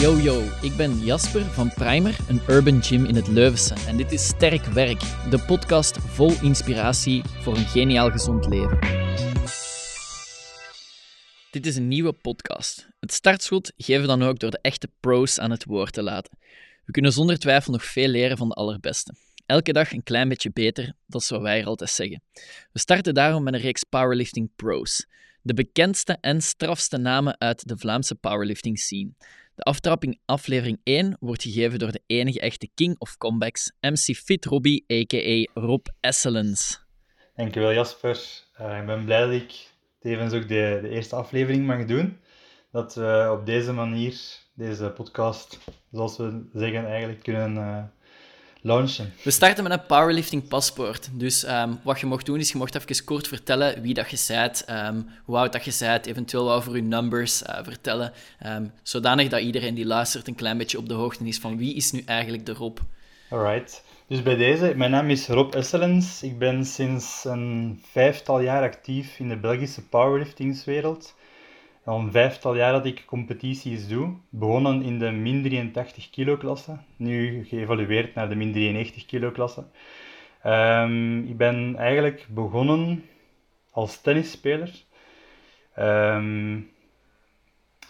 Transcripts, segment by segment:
Yo yo, ik ben Jasper van Primer, een urban gym in het Leuvense. En dit is Sterk Werk, de podcast vol inspiratie voor een geniaal gezond leven. Dit is een nieuwe podcast. Het startschot geven we dan ook door de echte pros aan het woord te laten. We kunnen zonder twijfel nog veel leren van de allerbeste. Elke dag een klein beetje beter, dat is wat wij er altijd zeggen. We starten daarom met een reeks powerlifting pros. De bekendste en strafste namen uit de Vlaamse powerlifting scene. De aftrapping aflevering 1 wordt gegeven door de enige echte king of comebacks, MC Fit Robbie, a.k.a. Rob Esselens. Dankjewel Jasper. Uh, ik ben blij dat ik tevens ook de, de eerste aflevering mag doen. Dat we op deze manier, deze podcast, zoals we zeggen, eigenlijk kunnen uh, launchen. We starten met een powerlifting paspoort. Dus um, wat je mocht doen, is je mocht even kort vertellen wie dat je bent, um, hoe oud dat je bent, eventueel wat over je numbers uh, vertellen. Um, zodanig dat iedereen die luistert een klein beetje op de hoogte is van wie is nu eigenlijk de Rob. Alright. Dus bij deze, mijn naam is Rob Esselens. Ik ben sinds een vijftal jaar actief in de Belgische powerliftingswereld. Al vijftal jaar dat ik competities doe. Begonnen in de min 83 kilo klasse. Nu geëvalueerd naar de min 93 kilo klasse. Ik ben eigenlijk begonnen als tennisspeler. Um,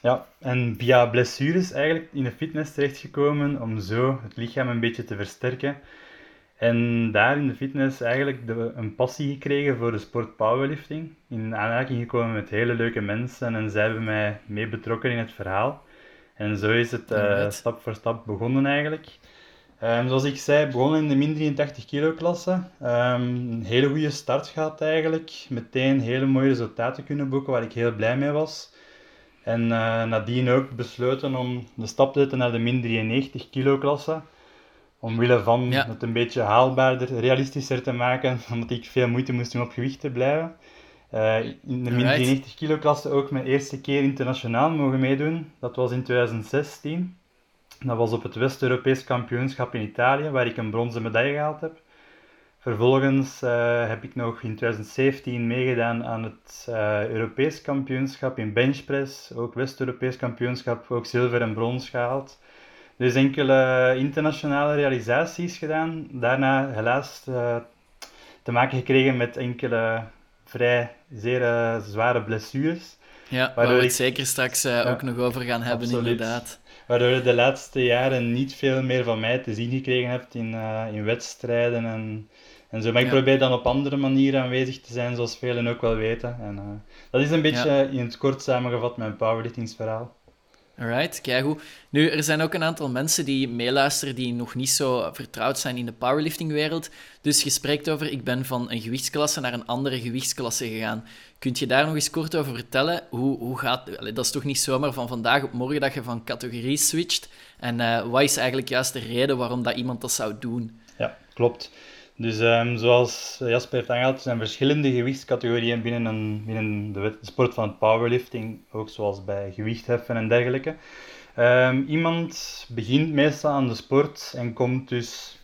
ja, en via blessures eigenlijk in de fitness terechtgekomen om zo het lichaam een beetje te versterken. En daar in de fitness eigenlijk de, een passie gekregen voor de sport powerlifting. In aanraking gekomen met hele leuke mensen en zij hebben mij mee betrokken in het verhaal. En zo is het uh, stap voor stap begonnen eigenlijk. Um, zoals ik zei, begonnen in de min 83 kilo klasse. Um, een hele goede start gehad eigenlijk. Meteen hele mooie resultaten kunnen boeken waar ik heel blij mee was. En uh, nadien ook besloten om de stap te zetten naar de min 93 kilo klasse omwille van het een beetje haalbaarder, realistischer te maken, omdat ik veel moeite moest doen op gewicht te blijven. Uh, in de min 93 kilo klasse ook mijn eerste keer internationaal mogen meedoen. Dat was in 2016. Dat was op het West-Europees kampioenschap in Italië, waar ik een bronzen medaille gehaald heb. Vervolgens uh, heb ik nog in 2017 meegedaan aan het uh, Europees kampioenschap in benchpress, ook West-Europees kampioenschap, ook zilver en brons gehaald. Dus enkele internationale realisaties gedaan. Daarna helaas uh, te maken gekregen met enkele vrij zeer uh, zware blessures. Ja, waar we het zeker straks uh, ja, ook nog over gaan hebben, absoluut. inderdaad. Waardoor je de laatste jaren niet veel meer van mij te zien gekregen hebt in, in wedstrijden en, en zo. Maar ik ja. probeer dan op andere manieren aanwezig te zijn, zoals velen ook wel weten. En, dat is een beetje ja. in het kort samengevat mijn powerliftingsverhaal. Alright, keigoed. Nu, er zijn ook een aantal mensen die meeluisteren die nog niet zo vertrouwd zijn in de powerliftingwereld. Dus je spreekt over, ik ben van een gewichtsklasse naar een andere gewichtsklasse gegaan. Kunt je daar nog eens kort over vertellen? Hoe, hoe gaat... Dat is toch niet zomaar van vandaag op morgen dat je van categorie switcht? En uh, wat is eigenlijk juist de reden waarom dat iemand dat zou doen? Ja, klopt. Dus um, zoals Jasper heeft aangehaald, er zijn verschillende gewichtscategorieën binnen, een, binnen de, sport van het powerlifting, ook zoals bij gewichtheffen en dergelijke. Um, iemand begint meestal aan de sport en komt dus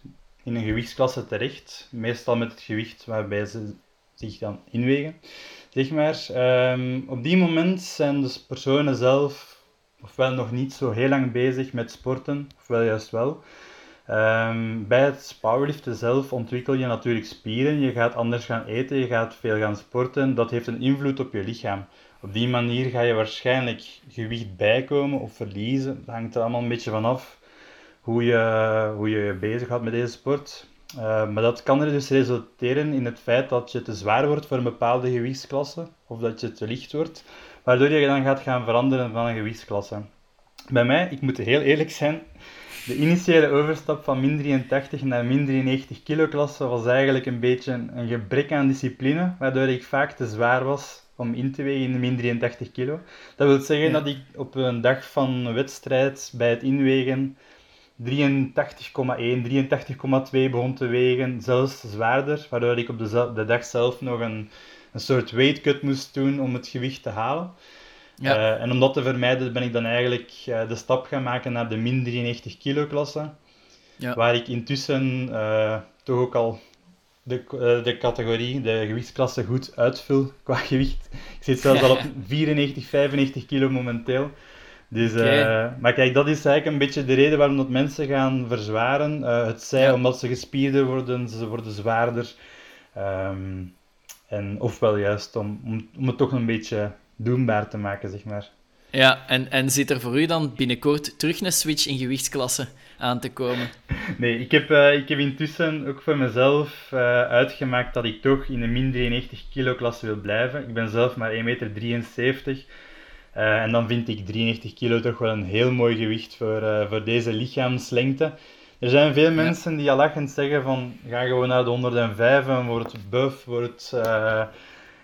in een gewichtsklasse terecht, meestal met het gewicht waarbij ze zich dan inwegen. Zeg maar, um, op die moment zijn de personen zelf ofwel nog niet zo heel lang bezig met sporten, ofwel juist wel. Um, bij het powerliften zelf ontwikkel je natuurlijk spieren. Je gaat anders gaan eten, je gaat veel gaan sporten. Dat heeft een invloed op je lichaam. Op die manier ga je waarschijnlijk gewicht bijkomen of verliezen. Dat hangt er allemaal een beetje vanaf hoe je hoe je, bezig gaat met deze sport. Uh, maar dat kan er dus resulteren in het feit dat je te zwaar wordt voor een bepaalde gewichtsklasse of dat je te licht wordt, waardoor je dan gaat gaan veranderen van een gewichtsklasse. Bij mij, ik moet heel eerlijk zijn, de initiële overstap van min 83 naar min 93 kilo klasse was eigenlijk een beetje een gebrek aan discipline, waardoor ik vaak te zwaar was om in te wegen in de min 83 kilo. Dat wil zeggen dat ik op een dag van wedstrijd bij het inwegen 83,1, 83,2 begon te wegen, zelfs zwaarder, waardoor ik op de, de dag zelf nog een, een soort weight cut moest doen om het gewicht te halen. Ja. Uh, en om dat te vermijden ben ik dan eigenlijk uh, de stap gaan maken naar de min 93 kilo klasse. Ja. Waar ik intussen uh, toch ook al de, de categorie, de gewichtsklasse goed uitvul qua gewicht. Ik zit zelfs al op 94, 95 kilo momenteel. Dus, maar kijk, dat is eigenlijk een beetje de reden waarom dat mensen gaan verzwaren. Het zij omdat ze gespierder worden, ze worden zwaarder. Um, en ofwel juist om, om, om het toch een beetje doenbaar te maken, zeg maar. Ja, en, en zit er voor u dan binnenkort terug een switch in gewichtsklasse aan te komen? Nee, ik heb, uh, ik heb intussen ook voor mezelf uh, uitgemaakt dat ik toch in de min 93 kilo klasse wil blijven. Ik ben zelf maar 1,73 meter. Uh, en dan vind ik 93 kilo toch wel een heel mooi gewicht voor, voor deze lichaamslengte. Er zijn veel mensen die al lachend zeggen van ga gewoon naar de 105 en wordt buff, wordt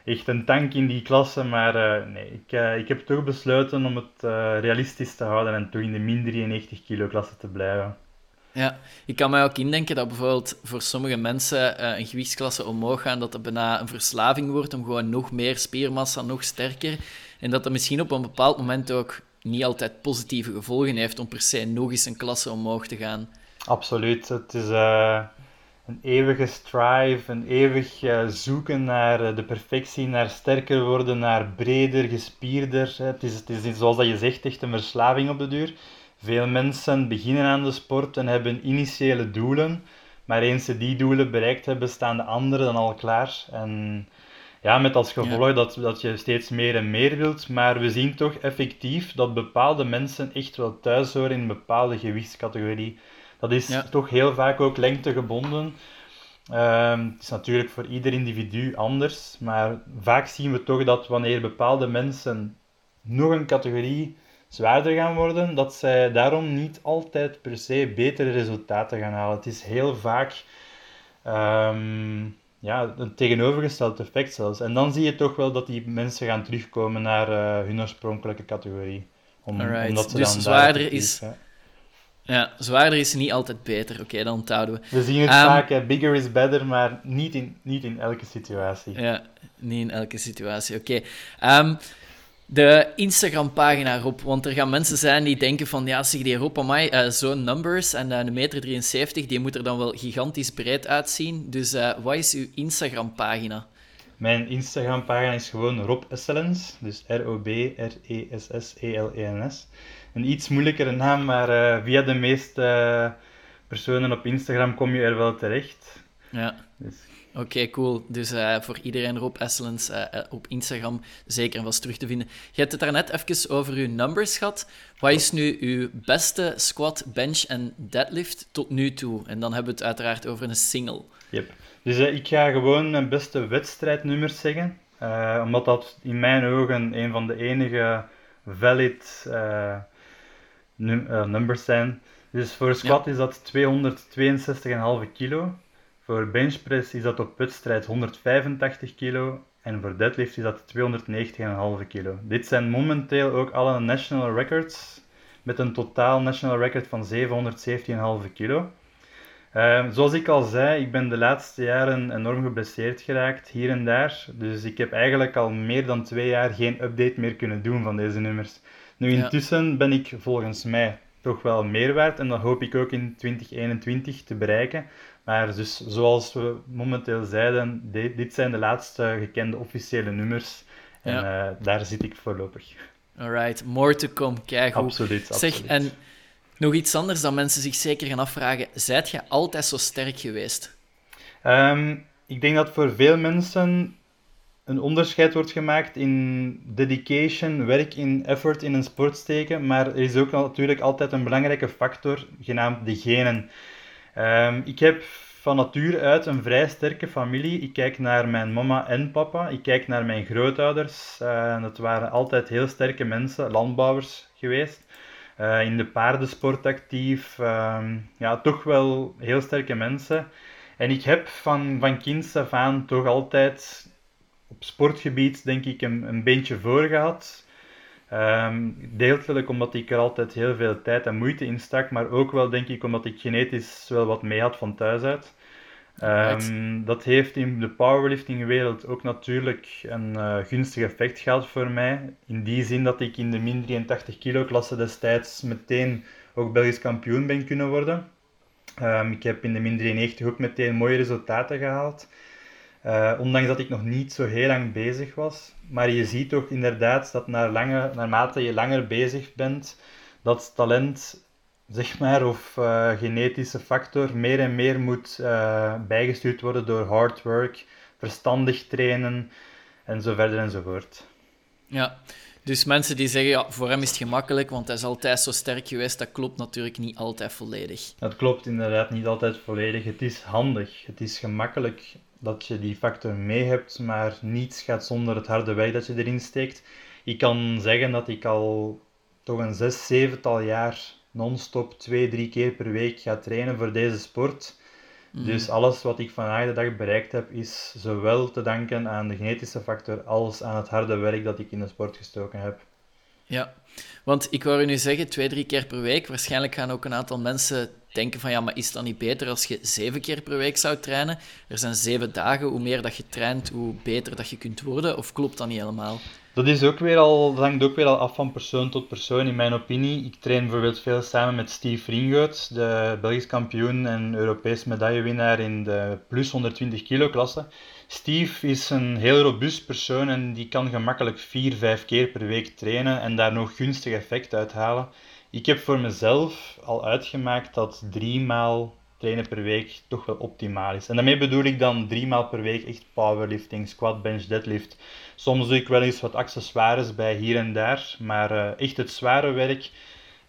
echt een tank in die klasse. Maar uh, nee, ik, uh, ik heb toch besloten om het realistisch te houden en toch in de min 93 kilo klasse te blijven. Ja, ik kan mij ook indenken dat bijvoorbeeld voor sommige mensen een gewichtsklasse omhoog gaan, dat het bijna een verslaving wordt om gewoon nog meer spiermassa, nog sterker. En dat dat misschien op een bepaald moment ook niet altijd positieve gevolgen heeft om per se nog eens een klasse omhoog te gaan. Absoluut. Het is uh, een eeuwige strive, een eeuwig uh, zoeken naar uh, de perfectie, naar sterker worden, naar breder, gespierder. Het is, het is zoals dat je zegt, echt een verslaving op de duur. Veel mensen beginnen aan de sport en hebben initiële doelen, maar eens ze die doelen bereikt hebben, staan de anderen dan al klaar. En ja, met als gevolg dat, dat je steeds meer en meer wilt, maar we zien toch effectief dat bepaalde mensen echt wel thuis horen in een bepaalde gewichtscategorie. Dat is toch heel vaak ook lengtegebonden. Um, het is natuurlijk voor ieder individu anders, maar vaak zien we toch dat wanneer bepaalde mensen nog een categorie zwaarder gaan worden, dat zij daarom niet altijd per se betere resultaten gaan halen. Het is heel vaak um, ja, een tegenovergesteld effect zelfs. En dan zie je toch wel dat die mensen gaan terugkomen naar uh, hun oorspronkelijke categorie. Om, omdat ze dus dan zwaarder is... Ja, zwaarder is niet altijd beter. Oké, dan onthouden we. We zien het um, vaak, bigger is better, maar niet in, niet in elke situatie. Ja, niet in elke situatie. Oké. Okay. Um, de Instagram-pagina Rob, want er gaan mensen zijn die denken van, ja, zeg die Rob, amai, uh, zo'n numbers en uh, een meter 73, die moet er dan wel gigantisch breed uitzien. Dus uh, wat is uw Instagram-pagina? Mijn Instagram-pagina is gewoon Rob Excellence, dus R-O-B-R-E-S-S-E-L-E-N-S. Een iets moeilijkere naam, maar uh, via de meeste personen op Instagram kom je er wel terecht. Ja. Dus... Oké, cool. Dus uh, voor iedereen Rob uh, op Instagram zeker en vast terug te vinden. Je hebt het daarnet even over uw numbers gehad. Wat is nu uw beste squat, bench en deadlift tot nu toe? En dan hebben we het uiteraard over een single. Yep. Dus ik ga gewoon mijn beste wedstrijdnummers zeggen. omdat dat in mijn ogen een van de enige valid num uh, numbers zijn. Dus voor squat is dat 262,5 kilo. Voor benchpress is dat op wedstrijd 185 kilo. En voor deadlift is dat 290,5 kilo. Dit zijn momenteel ook alle national records. Met een totaal national record van 717,5 kilo. Uh, zoals ik al zei, ik ben de laatste jaren enorm geblesseerd geraakt, hier en daar. Dus ik heb eigenlijk al meer dan twee jaar geen update meer kunnen doen van deze nummers. Nu, intussen ben ik volgens mij toch wel meer waard en dat hoop ik ook in 2021 te bereiken. Maar dus, zoals we momenteel zeiden, dit zijn de laatste gekende officiële nummers. En uh, daar zit ik voorlopig. Alright, more to come. Kijk Absoluut, absoluut. Zeg, en nog iets anders dat mensen zich zeker gaan afvragen. Zijt je altijd zo sterk geweest? Um, ik denk dat voor veel mensen een onderscheid wordt gemaakt in dedication, werk in effort in een sport steken, maar er is ook natuurlijk altijd een belangrijke factor, genaamd de genen. Um, ik heb van nature uit een vrij sterke familie. Ik kijk naar mijn mama en papa, ik kijk naar mijn grootouders. Uh, dat waren altijd heel sterke mensen, landbouwers geweest. Uh, in de paardensport actief, uh, ja, toch wel heel sterke mensen. En ik heb van, van kinds af aan toch altijd op sportgebied denk ik een, een beentje voor gehad. Um, deeltelijk omdat ik er altijd heel veel tijd en moeite in stak, maar ook wel denk ik omdat ik genetisch wel wat mee had van thuis uit. Um, dat heeft in de powerlifting-wereld ook natuurlijk een uh, gunstig effect gehad voor mij. In die zin dat ik in de min 83 kilo klasse destijds meteen ook Belgisch kampioen ben kunnen worden. Um, ik heb in de min 93 ook meteen mooie resultaten gehaald. Uh, ondanks dat ik nog niet zo heel lang bezig was. Maar je ziet toch inderdaad dat naar lange, naarmate je langer bezig bent, dat talent, zeg maar, of uh, genetische factor meer en meer moet uh, bijgestuurd worden door hard work, verstandig trainen en zo verder enzovoort. Ja, dus mensen die zeggen, ja, voor hem is het gemakkelijk, want hij is altijd zo sterk geweest, dat klopt natuurlijk niet altijd volledig. Dat klopt inderdaad niet altijd volledig. Het is handig, het is gemakkelijk dat je die factor mee hebt, maar niets gaat zonder het harde werk dat je erin steekt. Ik kan zeggen dat ik al toch een zes, zevental jaar non-stop twee, drie keer per week ga trainen voor deze sport. Mhm. Dus alles wat ik vandaag de dag bereikt heb, is zowel te danken aan de genetische factor als aan het harde werk dat ik in de sport gestoken heb. Ja, want ik wou u nu zeggen, twee, drie keer per week. Waarschijnlijk gaan ook een aantal mensen denken van ja, maar is dat niet beter als je zeven keer per week zou trainen? Er zijn zeven dagen, hoe meer dat je traint, hoe beter dat je kunt worden. Of klopt dat niet helemaal? Dat, is ook weer al, hangt ook weer al af van persoon tot persoon, in mijn opinie. Ik train bijvoorbeeld veel samen met Steve Ringout, de Belgisch kampioen en Europees medaillewinnaar in de plus 120 kilo klasse. Steve is een heel robuust persoon en die kan gemakkelijk 4, 5 keer per week trainen en daar nog gunstig effect uithalen. Ik heb voor mezelf al uitgemaakt dat drie maal trainen per week toch wel optimaal is. En daarmee bedoel ik dan drie maal per week echt powerlifting, squat, bench, deadlift. Soms doe ik wel eens wat accessoires bij hier en daar, maar uh, echt het zware werk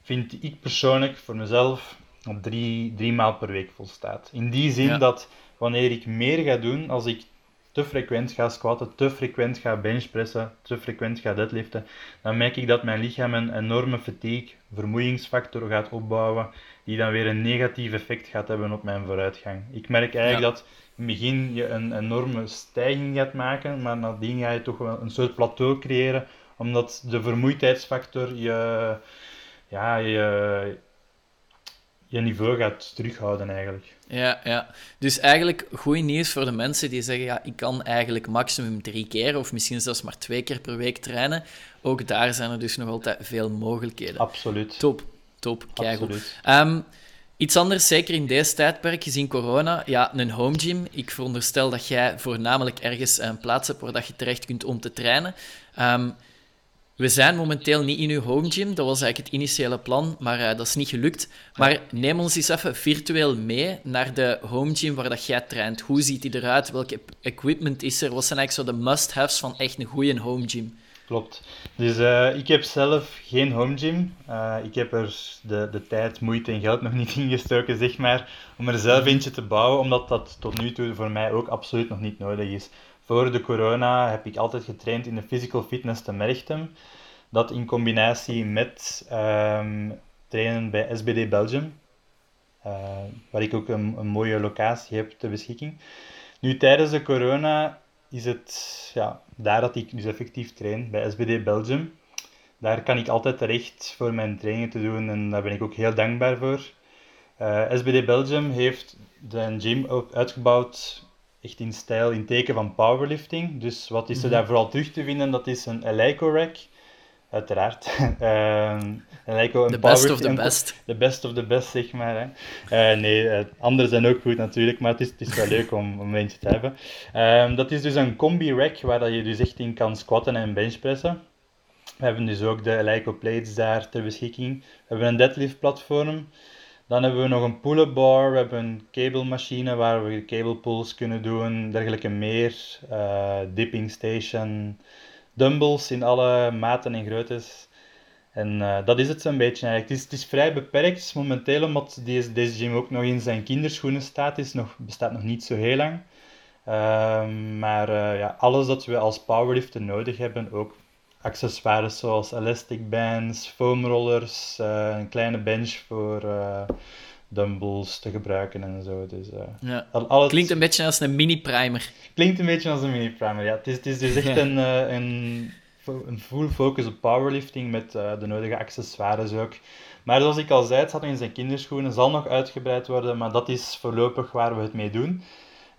vind ik persoonlijk voor mezelf op drie, drie maal per week volstaat. In die zin dat wanneer ik meer ga doen, als ik te frequent ga squatten, te frequent ga benchpressen, te frequent ga deadliften, dan merk ik dat mijn lichaam een enorme fatigue, vermoeiingsfactor gaat opbouwen, die dan weer een negatief effect gaat hebben op mijn vooruitgang. Ik merk eigenlijk dat in het begin je een enorme stijging gaat maken, maar nadien ga je toch wel een soort plateau creëren, omdat de vermoeidheidsfactor je, ja, je, je niveau gaat terughouden eigenlijk. Ja, ja. Dus eigenlijk goed nieuws voor de mensen die zeggen, ja, ik kan eigenlijk maximum drie keer of misschien zelfs maar twee keer per week trainen. Ook daar zijn er dus nog altijd veel mogelijkheden. Absoluut. Top, top, keigoed. Um, iets anders, zeker in deze tijdperk, gezien corona, ja, een home gym. Ik veronderstel dat jij voornamelijk ergens een plaats hebt waar dat je terecht kunt om te trainen. Um, we zijn momenteel niet in uw home gym, dat was eigenlijk het initiële plan, maar uh, dat is niet gelukt. Maar neem ons eens even virtueel mee naar de home gym waar dat jij traint. Hoe ziet die eruit? Welke equipment is er? Wat zijn eigenlijk zo de must-haves van echt een goede home gym? Klopt. Dus uh, ik heb zelf geen home gym. Uh, ik heb er de, de tijd, moeite en geld nog niet in gestoken, zeg maar, om er zelf eentje te bouwen, omdat dat tot nu toe voor mij ook absoluut nog niet nodig is. Voor de corona heb ik altijd getraind in de Physical Fitness te Merchtem. Dat in combinatie met um, trainen bij SBD Belgium, uh, waar ik ook een, mooie locatie heb ter beschikking. Nu, tijdens de corona is het ja, daar dat ik dus effectief train, bij SBD Belgium. Daar kan ik altijd terecht voor mijn trainingen te doen en daar ben ik ook heel dankbaar voor. Eh, SBD Belgium heeft de gym ook uitgebouwd echt in stijl, in teken van powerlifting. Dus wat is er mhm. daar vooral terug te vinden? Dat is een Eleiko rack. Uiteraard. um, Eleiko, the best of the best. De best of the best, zeg maar. Hè. Uh, nee, uh, anderen zijn ook goed natuurlijk, maar het is, het is wel leuk om, om eentje te hebben. Um, dat is dus een combi rack waar dat je dus echt in kan squatten en benchpressen. We hebben dus ook de Eleiko plates daar ter beschikking. We hebben een deadlift platform. Dan hebben we nog een pull-up bar, we hebben een cablmachine waar we cable pulls kunnen doen, dergelijke meer. Uh, dipping station, dumbbells in alle maten en groottes. En uh, dat is het zo'n beetje eigenlijk. Het is, het is vrij beperkt momenteel, omdat deze, deze gym ook nog in zijn kinderschoenen staat, is nog, bestaat nog niet zo heel lang. Uh, maar uh, ja, alles dat we als powerlifter nodig hebben, ook accessoires zoals elastic bands, foam rollers, uh, een kleine bench voor uh, dumbbells te gebruiken en zo. Dus, uh, ja. Klinkt een beetje als een mini-primer. Klinkt een beetje als een mini-primer, ja. Het is, het is dus echt een, een, een full focus op powerlifting met de nodige accessoires ook. Maar zoals ik al zei, het zat in zijn kinderschoenen, zal nog uitgebreid worden, maar dat is voorlopig waar we het mee doen.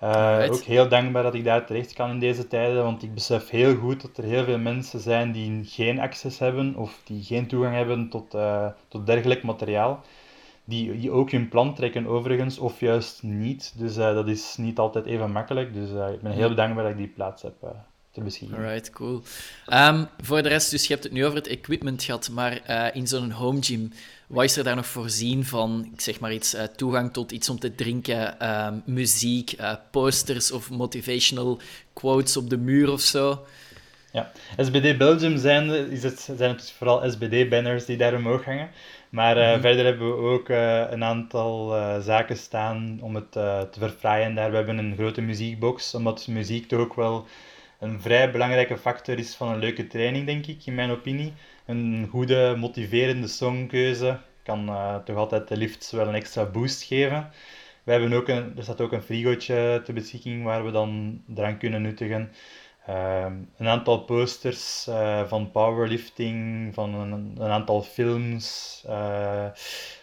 Uh, ook heel dankbaar dat ik daar terecht kan in deze tijden, want ik besef heel goed dat er heel veel mensen zijn die geen access hebben of die geen toegang hebben tot, uh, tot dergelijk materiaal. die, die ook hun plan trekken overigens, of juist niet. Dus dat is niet altijd even makkelijk. Dus ik ben heel dankbaar dat ik die plaats heb ter beschikking. Alright, cool. Um, voor de rest, dus je hebt het nu over het equipment gehad, maar in zo'n home gym, wat is er daar nog voorzien van, ik zeg maar iets, toegang tot iets om te drinken, ehm, muziek, posters of motivational quotes op de muur of zo? Ja, SBD Belgium zijn, is het, zijn het dus vooral SBD-banners die daar omhoog hangen. Maar uh, verder hebben we ook uh, een aantal uh, zaken staan om het te verfraaien daar. We hebben een grote muziekbox, omdat muziek toch ook wel een vrij belangrijke factor is van een leuke training, denk ik, in mijn opinie. Een goede, motiverende songkeuze kan toch altijd de lifts wel een extra boost geven. We hebben ook een, er staat ook een frigootje ter beschikking waar we dan drank kunnen nuttigen. Ehm, een aantal posters uh, van powerlifting, van een, een aantal films, uh,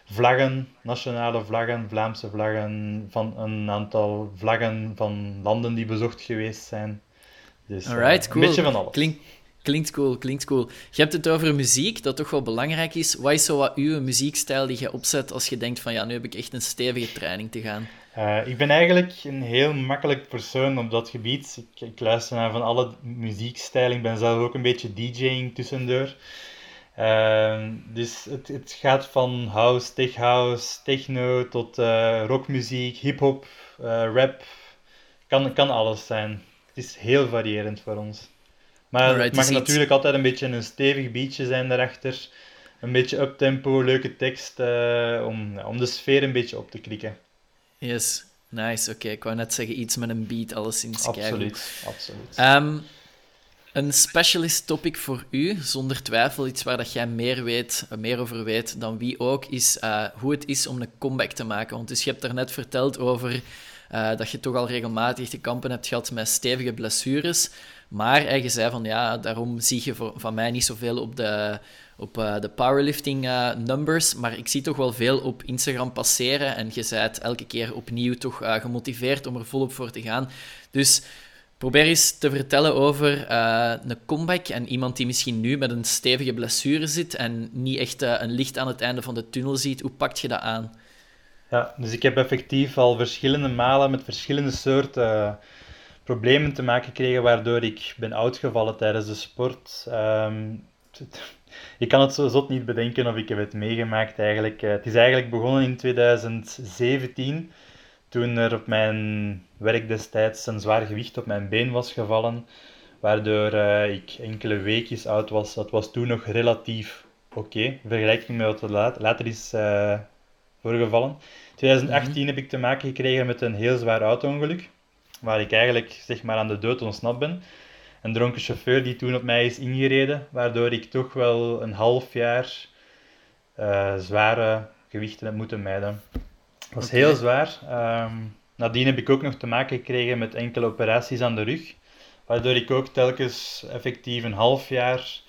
vlaggen, nationale vlaggen, Vlaamse vlaggen, van een aantal vlaggen van landen die bezocht geweest zijn. Dus Alright, cool. een beetje van alles. Klink, klinkt cool, klinkt cool. Je hebt het over muziek, dat toch wel belangrijk is. Wat is zo wat uw muziekstijl die je opzet als je denkt van ja, nu heb ik echt een stevige training te gaan? Uh, ik ben eigenlijk een heel makkelijk persoon op dat gebied. Ik, luister naar van alle muziekstijlen. Ik ben zelf ook een beetje DJing tussendoor. Uh, dus het, het gaat van house, tech house, techno tot uh, rockmuziek, hip-hop, rap. Kan, kan alles zijn. Het is heel variërend voor ons. Maar Alright, het mag dus natuurlijk iets... altijd een beetje een stevig beatje zijn daarachter. Een beetje uptempo, leuke tekst, om, om de sfeer een beetje op te krikken. Yes, nice. Oké, ik wou net zeggen iets met een beat, alleszins. Absoluut, absoluut. Um, een specialist topic voor u, zonder twijfel iets waar dat jij meer, weet, meer over weet dan wie ook, is uh, hoe het is om een comeback te maken. Want dus je hebt daarnet verteld over uh, dat je toch al regelmatig te kampen hebt gehad met stevige blessures. Maar je zei van ja, daarom zie je van mij niet zoveel op de, op uh, de powerlifting uh, numbers, maar ik zie toch wel veel op Instagram passeren en je bent elke keer opnieuw toch uh, gemotiveerd om er volop voor te gaan. Dus probeer eens te vertellen over een comeback en iemand die misschien nu met een stevige blessure zit en niet echt een licht aan het einde van de tunnel ziet. Hoe pakt je dat aan? Ja, dus ik heb effectief al verschillende malen met verschillende soorten problemen te maken gekregen waardoor ik ben uitgevallen tijdens de sport. Um, ik kan het zo zot niet bedenken of ik heb het meegemaakt eigenlijk. Eh, het is eigenlijk begonnen in 2017, toen er op mijn werk destijds een zwaar gewicht op mijn been was gevallen, waardoor uh, ik enkele weekjes oud was. Dat was toen nog relatief oké, okay, vergelijking met wat er later is uh, voorgevallen. In 2018 mhm. heb ik te maken gekregen met een heel zwaar auto-ongeluk, waar ik eigenlijk zeg maar, aan de dood ontsnapt ben een dronken chauffeur die toen op mij is ingereden, waardoor ik toch wel een half jaar uh, zware gewichten heb moeten mijden. Dat was heel zwaar. Um, nadien heb ik ook nog te maken gekregen met enkele operaties aan de rug, waardoor ik ook telkens effectief een half jaar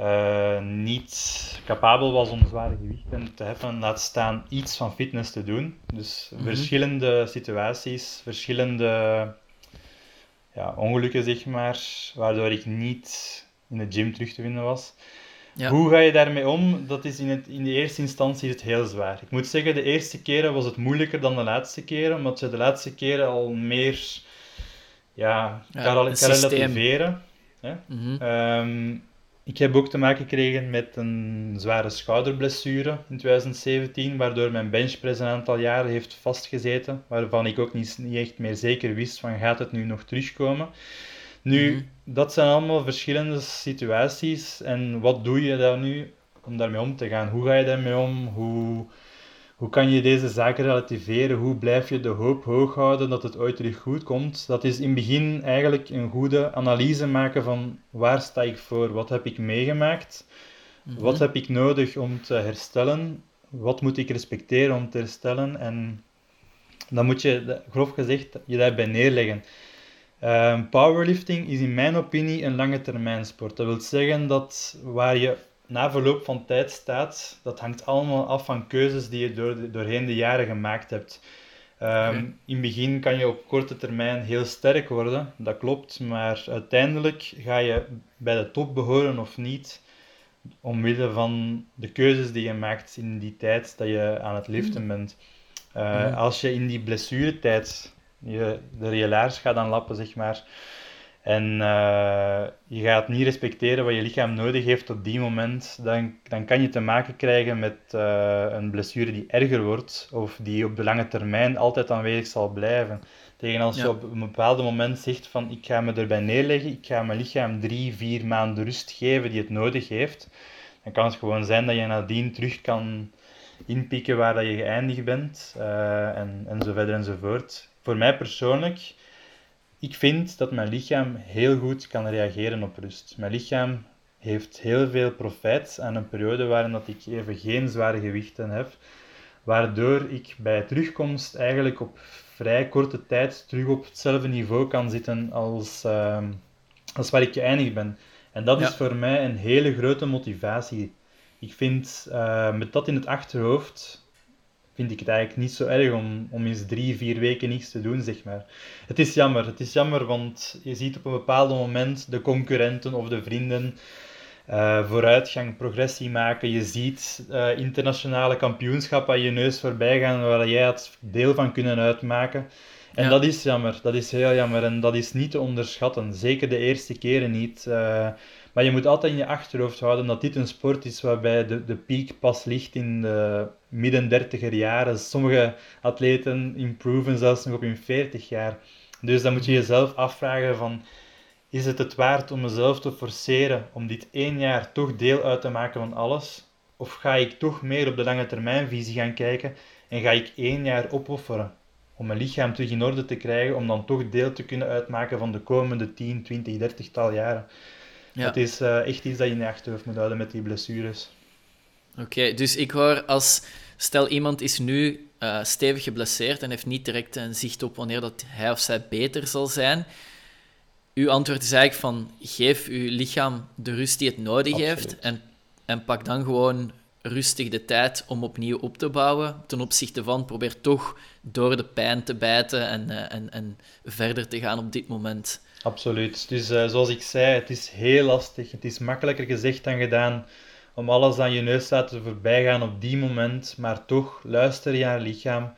uh, niet capabel was om zware gewichten te heffen, laat staan iets van fitness te doen. Dus mm -hmm. verschillende situaties, verschillende ja, ongelukken, zeg maar, waardoor ik niet in de gym terug te vinden was. Ja. Hoe ga je daarmee om? Dat is in, het, in de eerste instantie het heel zwaar. Ik moet zeggen, de eerste keren was het moeilijker dan de laatste keren, omdat je de laatste keren al meer ja, kan, kan relativeren. Hè? Mm -hmm. Ik heb ook te maken gekregen met een zware schouderblessure in 2017, waardoor mijn benchpress een aantal jaren heeft vastgezeten, waarvan ik ook niet, niet echt meer zeker wist van gaat het nu nog terugkomen. Nu, mhm. dat zijn allemaal verschillende situaties en wat doe je dan nu om daarmee om te gaan? Hoe ga je daarmee om? Hoe hoe kan je deze zaken relativeren? Hoe blijf je de hoop hoog houden dat het ooit terug goed komt? Dat is in het begin eigenlijk een goede analyse maken van waar sta ik voor? Wat heb ik meegemaakt? Mhm. Wat heb ik nodig om te herstellen? Wat moet ik respecteren om te herstellen? En dan moet je, grof gezegd, je daarbij neerleggen. Uh, powerlifting is in mijn opinie een lange termijn sport. Dat wil zeggen dat waar je na verloop van tijd staat, dat hangt allemaal af van keuzes die je door, doorheen de jaren gemaakt hebt. Um, In het begin kan je op korte termijn heel sterk worden, dat klopt, maar uiteindelijk ga je bij de top behoren of niet, omwille van de keuzes die je maakt in die tijd dat je aan het liften Mhm. bent. Uh, Als je in die blessuretijd je, de je laars gaat aanlappen, zeg maar, en uh, je gaat niet respecteren wat je lichaam nodig heeft op die moment, dan, dan kan je te maken krijgen met uh, een blessure die erger wordt of die op de lange termijn altijd aanwezig zal blijven. Tegen als ja. je op een bepaald moment zegt van ik ga me erbij neerleggen, ik ga mijn lichaam drie, vier maanden rust geven die het nodig heeft, dan kan het gewoon zijn dat je nadien terug kan inpikken waar dat je geëindigd bent uh, en, en zo verder enzovoort. Voor mij persoonlijk, ik vind dat mijn lichaam heel goed kan reageren op rust. Mijn lichaam heeft heel veel profijt aan een periode waarin dat ik even geen zware gewichten heb, waardoor ik bij terugkomst eigenlijk op vrij korte tijd terug op hetzelfde niveau kan zitten als, uh, als waar ik geëindigd ben. En dat ja. is voor mij een hele grote motivatie. Ik vind, uh, met dat in het achterhoofd, vind ik het eigenlijk niet zo erg om, om eens drie, vier weken niets te doen, zeg maar. Het is jammer, het is jammer, want je ziet op een bepaald moment de concurrenten of de vrienden uh, vooruitgang, progressie maken. Je ziet uh, internationale kampioenschappen aan je neus voorbij gaan waar jij het deel van kunnen uitmaken. En ja. dat is jammer, dat is heel jammer en dat is niet te onderschatten. Zeker de eerste keren niet. Uh, maar je moet altijd in je achterhoofd houden dat dit een sport is waarbij de, de piek pas ligt in de midden dertiger jaren. Sommige atleten improven zelfs nog op hun 40 jaar. Dus dan moet je jezelf afvragen van, is het het waard om mezelf te forceren om dit één jaar toch deel uit te maken van alles? Of ga ik toch meer op de lange termijnvisie gaan kijken en ga ik één jaar opofferen om mijn lichaam terug in orde te krijgen, om dan toch deel te kunnen uitmaken van de komende 10, 20, 30 tal jaren? Ja. Het is uh, echt iets dat je in je achterhoofd moet houden met die blessures. Oké, okay, dus ik hoor als... Stel, iemand is nu uh, stevig geblesseerd en heeft niet direct een zicht op wanneer dat hij of zij beter zal zijn. Uw antwoord is eigenlijk van, geef uw lichaam de rust die het nodig Absoluut. heeft en, en pak dan gewoon rustig de tijd om opnieuw op te bouwen. Ten opzichte van, probeer toch door de pijn te bijten en, uh, en, en verder te gaan op dit moment. Absoluut. Dus zoals ik zei, het is heel lastig. Het is makkelijker gezegd dan gedaan om alles aan je neus te laten voorbij gaan op die moment. Maar toch, luister je naar je lichaam.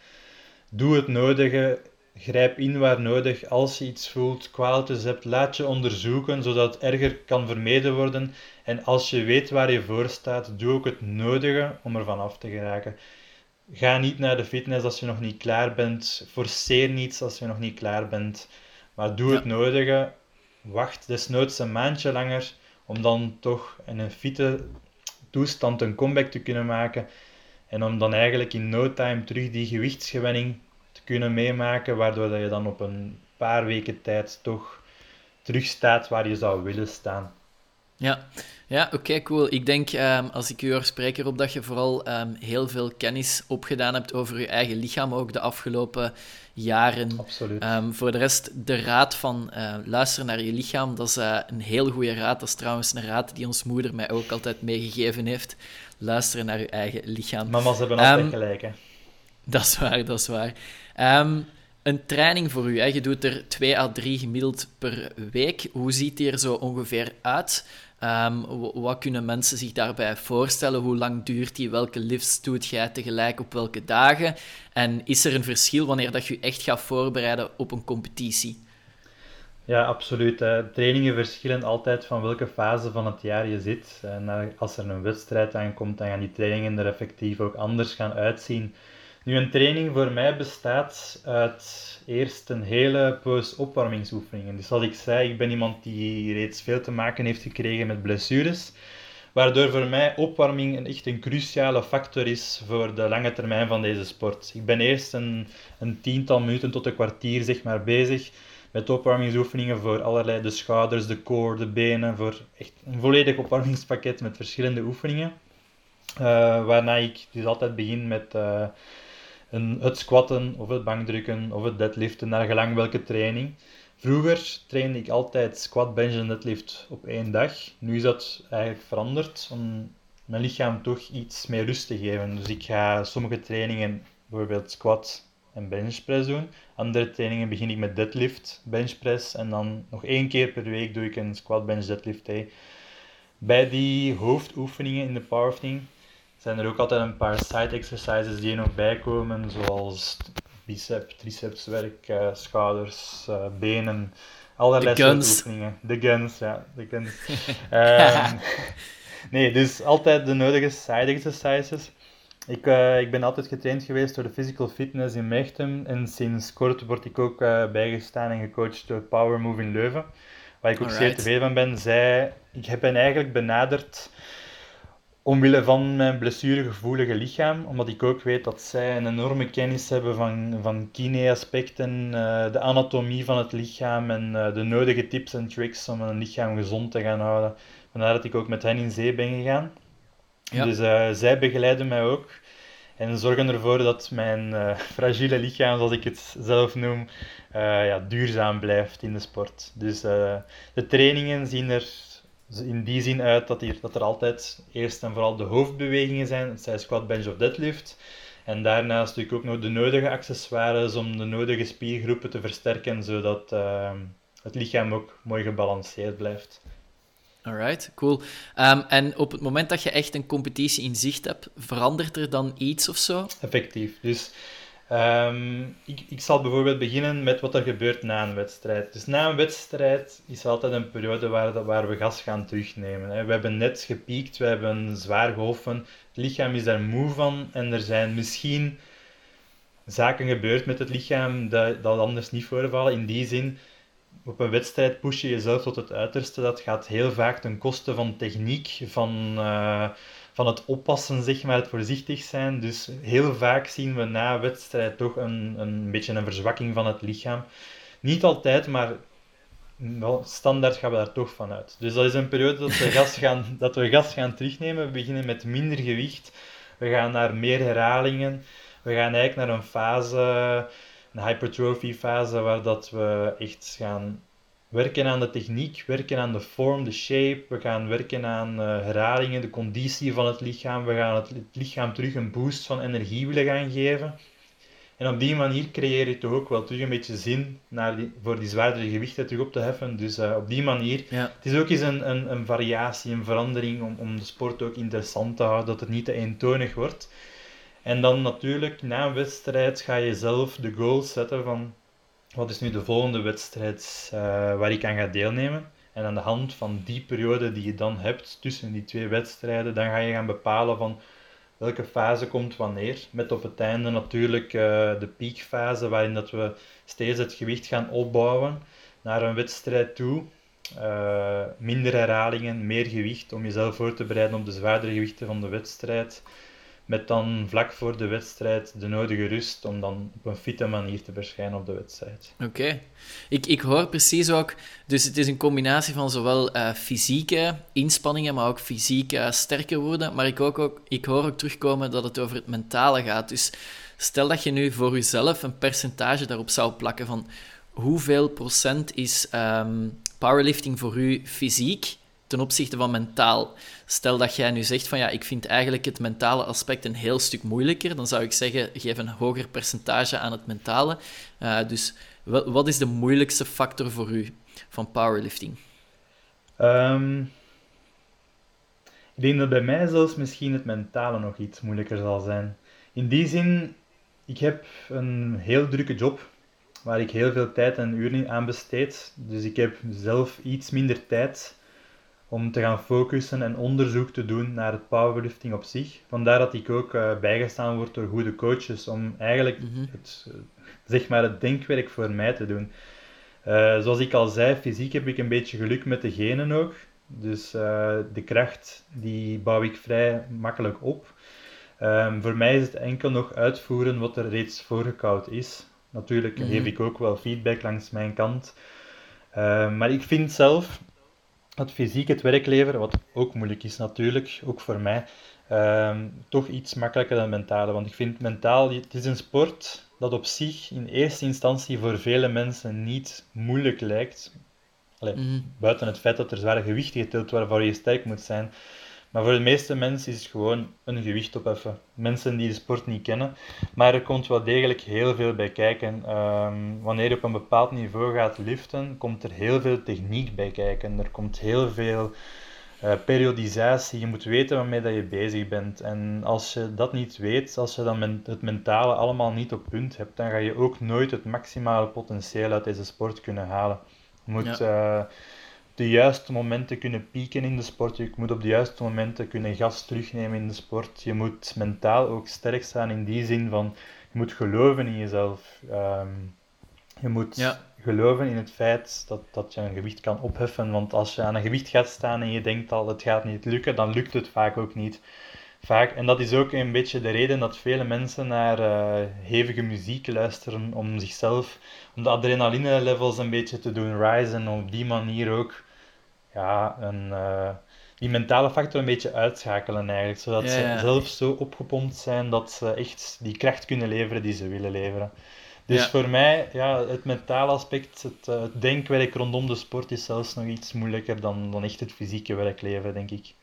Doe het nodige. Grijp in waar nodig. Als je iets voelt, kwaaltjes hebt, laat je onderzoeken, zodat het erger kan vermeden worden. En als je weet waar je voor staat, doe ook het nodige om ervan af te geraken. Ga niet naar de fitness als je nog niet klaar bent. Forceer niets als je nog niet klaar bent. Maar doe het ja. nodige. Wacht desnoods een maandje langer om dan toch in een fitte toestand een comeback te kunnen maken. En om dan eigenlijk in no time terug die gewichtsgewenning te kunnen meemaken, waardoor dat je dan op een paar weken tijd toch terug staat waar je zou willen staan. Ja, ja oké, okay, cool. Ik denk, um, als ik u hoor spreken erop, dat je vooral um, heel veel kennis opgedaan hebt over je eigen lichaam, ook de afgelopen jaren. Absoluut. Um, voor de rest, de raad van uh, luisteren naar je lichaam, dat is uh, een heel goede raad. Dat is trouwens een raad die ons moeder mij ook altijd meegegeven heeft. Luisteren naar je eigen lichaam. Mama's hebben altijd gelijk, hè? Dat is waar, dat is waar. een training voor u, hè? je doet er 2 à 3 gemiddeld per week. Hoe ziet die er zo ongeveer uit? Um, wat kunnen mensen zich daarbij voorstellen? Hoe lang duurt die? Welke lifts doet jij tegelijk op welke dagen? En is er een verschil wanneer dat je echt gaat voorbereiden op een competitie? Ja, absoluut. Hè. Trainingen verschillen altijd van welke fase van het jaar je zit. En als er een wedstrijd aankomt, dan gaan die trainingen er effectief ook anders gaan uitzien. Nu, een training voor mij bestaat uit eerst een hele poos opwarmingsoefeningen. Dus zoals ik zei, ik ben iemand die reeds veel te maken heeft gekregen met blessures. Waardoor voor mij opwarming een, echt een cruciale factor is voor de lange termijn van deze sport. Ik ben eerst een, een tiental minuten tot een kwartier zeg maar, bezig met opwarmingsoefeningen voor allerlei de schouders, de core, de benen, voor echt een volledig opwarmingspakket met verschillende oefeningen. Uh, waarna ik dus altijd begin met uh, een, het squatten of het bankdrukken of het deadliften, naar gelang welke training. Vroeger trainde ik altijd squat, bench en deadlift op één dag. Nu is dat eigenlijk veranderd om mijn lichaam toch iets meer rust te geven. Dus ik ga sommige trainingen, bijvoorbeeld squat en benchpress doen. Andere trainingen begin ik met deadlift, benchpress en dan nog één keer per week doe ik een squat, bench, deadlift. Hey. Bij die hoofdoefeningen in de powerlifting zijn er ook altijd een paar side exercises die er nog bij komen, zoals bicep, tricepswerk, uh, schouders, uh, benen, allerlei soort oefeningen. De guns, ja, de guns. um, nee, dus altijd de nodige side exercises. Ik, uh, ik ben altijd getraind geweest door de Physical Fitness in Mechtem en sinds kort word ik ook bijgestaan en gecoacht door Power Move in Leuven, waar ik ook zeer tevreden van ben. Zij, ik heb hen eigenlijk benaderd omwille van mijn blessuregevoelige lichaam, omdat ik ook weet dat zij een enorme kennis hebben van, van kine-aspecten, uh, de anatomie van het lichaam en uh, de nodige tips en tricks om een lichaam gezond te gaan houden. Vandaar dat ik ook met hen in zee ben gegaan. Ja. Dus uh, zij begeleiden mij ook en zorgen ervoor dat mijn fragiele lichaam, zoals ik het zelf noem, ja, duurzaam blijft in de sport. Dus de trainingen zien er in die zin uit dat, hier, dat er altijd eerst en vooral de hoofdbewegingen zijn, het zij squat, bench of deadlift. En daarnaast natuurlijk ook nog de nodige accessoires om de nodige spiergroepen te versterken, zodat uh, het lichaam ook mooi gebalanceerd blijft. Alright, cool. Um, en op het moment dat je echt een competitie in zicht hebt, verandert er dan iets of zo? Effectief. Dus Um, ik, ik zal bijvoorbeeld beginnen met wat er gebeurt na een wedstrijd. Dus na een wedstrijd is altijd een periode waar, waar we gas gaan terugnemen. We hebben net gepiekt, we hebben zwaar gehoffen, het lichaam is daar moe van en er zijn misschien zaken gebeurd met het lichaam dat, dat anders niet voorvallen. In die zin, op een wedstrijd push je jezelf tot het uiterste. Dat gaat heel vaak ten koste van techniek, van... Uh, van het oppassen, zeg maar, het voorzichtig zijn. Dus heel vaak zien we na wedstrijd toch een, een beetje een verzwakking van het lichaam. Niet altijd, maar wel, standaard gaan we daar toch van uit. Dus dat is een periode dat we gas gaan, dat we gas gaan terugnemen. We beginnen met minder gewicht. We gaan naar meer herhalingen. We gaan eigenlijk naar een fase, een hypertrophy fase, waar dat we echt gaan werken aan de techniek, werken aan de vorm, de shape. We gaan werken aan uh, herhalingen, de conditie van het lichaam. We gaan het, lichaam terug een boost van energie willen gaan geven. En op die manier creëer je toch ook wel terug een beetje zin naar die, voor die zwaardere gewichten terug op te heffen. Dus uh, op die manier. Ja. Het is ook eens een, een, een, variatie, een verandering om, om de sport ook interessant te houden, dat het niet te eentonig wordt. En dan natuurlijk, na een wedstrijd ga je zelf de goals zetten van wat is nu de volgende wedstrijd uh, waar ik aan ga deelnemen. En aan de hand van die periode die je dan hebt tussen die twee wedstrijden, dan ga je gaan bepalen van welke fase komt wanneer. Met op het einde natuurlijk uh, de piekfase, waarin dat we steeds het gewicht gaan opbouwen naar een wedstrijd toe. Uh, minder herhalingen, meer gewicht om jezelf voor te bereiden op de zwaardere gewichten van de wedstrijd met dan vlak voor de wedstrijd de nodige rust om dan op een fitte manier te verschijnen op de wedstrijd. Oké. Ik, ik hoor precies ook, dus het is een combinatie van zowel uh, fysieke inspanningen, maar ook fysiek uh, sterker worden, maar ik, ook, ook, ik hoor ook terugkomen dat het over het mentale gaat. Dus stel dat je nu voor jezelf een percentage daarop zou plakken van hoeveel procent is um, powerlifting voor u fysiek ten opzichte van mentaal. Stel dat jij nu zegt van ja, ik vind eigenlijk het mentale aspect een heel stuk moeilijker, dan zou ik zeggen, geef een hoger percentage aan het mentale. Uh, dus wat is de moeilijkste factor voor u van powerlifting? Um, ik denk dat bij mij zelfs misschien het mentale nog iets moeilijker zal zijn. In die zin, ik heb een heel drukke job waar ik heel veel tijd en uren aan besteed. Dus ik heb zelf iets minder tijd om te gaan focussen en onderzoek te doen naar het powerlifting op zich. Vandaar dat ik ook uh, bijgestaan word door goede coaches om eigenlijk mhm. het, eh, zeg maar het denkwerk voor mij te doen. Uh, zoals ik al zei, fysiek heb ik een beetje geluk met de genen ook. Dus de kracht die bouw ik vrij makkelijk op. Um, voor mij is het enkel nog uitvoeren wat er reeds voorgekoud is. Natuurlijk mhm. geef ik ook wel feedback langs mijn kant. Uh, maar ik vind zelf het fysiek het werk leveren, wat ook moeilijk is natuurlijk, ook voor mij, ehm, toch iets makkelijker dan mentale. Want ik vind mentaal, het is een sport dat op zich in eerste instantie voor vele mensen niet moeilijk lijkt. Allee, mhm. Buiten het feit dat er zware gewichten getild worden waarvoor je sterk moet zijn. Maar voor de meeste mensen is het gewoon een gewicht opheffen. Mensen die de sport niet kennen. Maar er komt wel degelijk heel veel bij kijken. Ehm, wanneer je op een bepaald niveau gaat liften, komt er heel veel techniek bij kijken. Er komt heel veel uh, periodisatie. Je moet weten waarmee dat je bezig bent. En als je dat niet weet, als je dan het mentale allemaal niet op punt hebt, dan ga je ook nooit het maximale potentieel uit deze sport kunnen halen. Je moet uh, de juiste momenten kunnen pieken in de sport. Je moet op de juiste momenten kunnen gas terugnemen in de sport. Je moet mentaal ook sterk staan in die zin van je moet geloven in jezelf. Ehm, je moet ja geloven in het feit dat, dat je een gewicht kan opheffen. Want als je aan een gewicht gaat staan en je denkt al het gaat niet lukken, dan lukt het vaak ook niet. Vaak, en dat is ook een beetje de reden dat vele mensen naar uh, hevige muziek luisteren om zichzelf, om de adrenaline levels een beetje te doen rise en op die manier ook ja, een, uh, die mentale factor een beetje uitschakelen eigenlijk. Zodat ze zelf zo opgepompt zijn dat ze echt die kracht kunnen leveren die ze willen leveren. Dus voor mij, ja, het mentale aspect, het, uh, het, denkwerk rondom de sport is zelfs nog iets moeilijker dan, dan echt het fysieke werkleven, denk ik.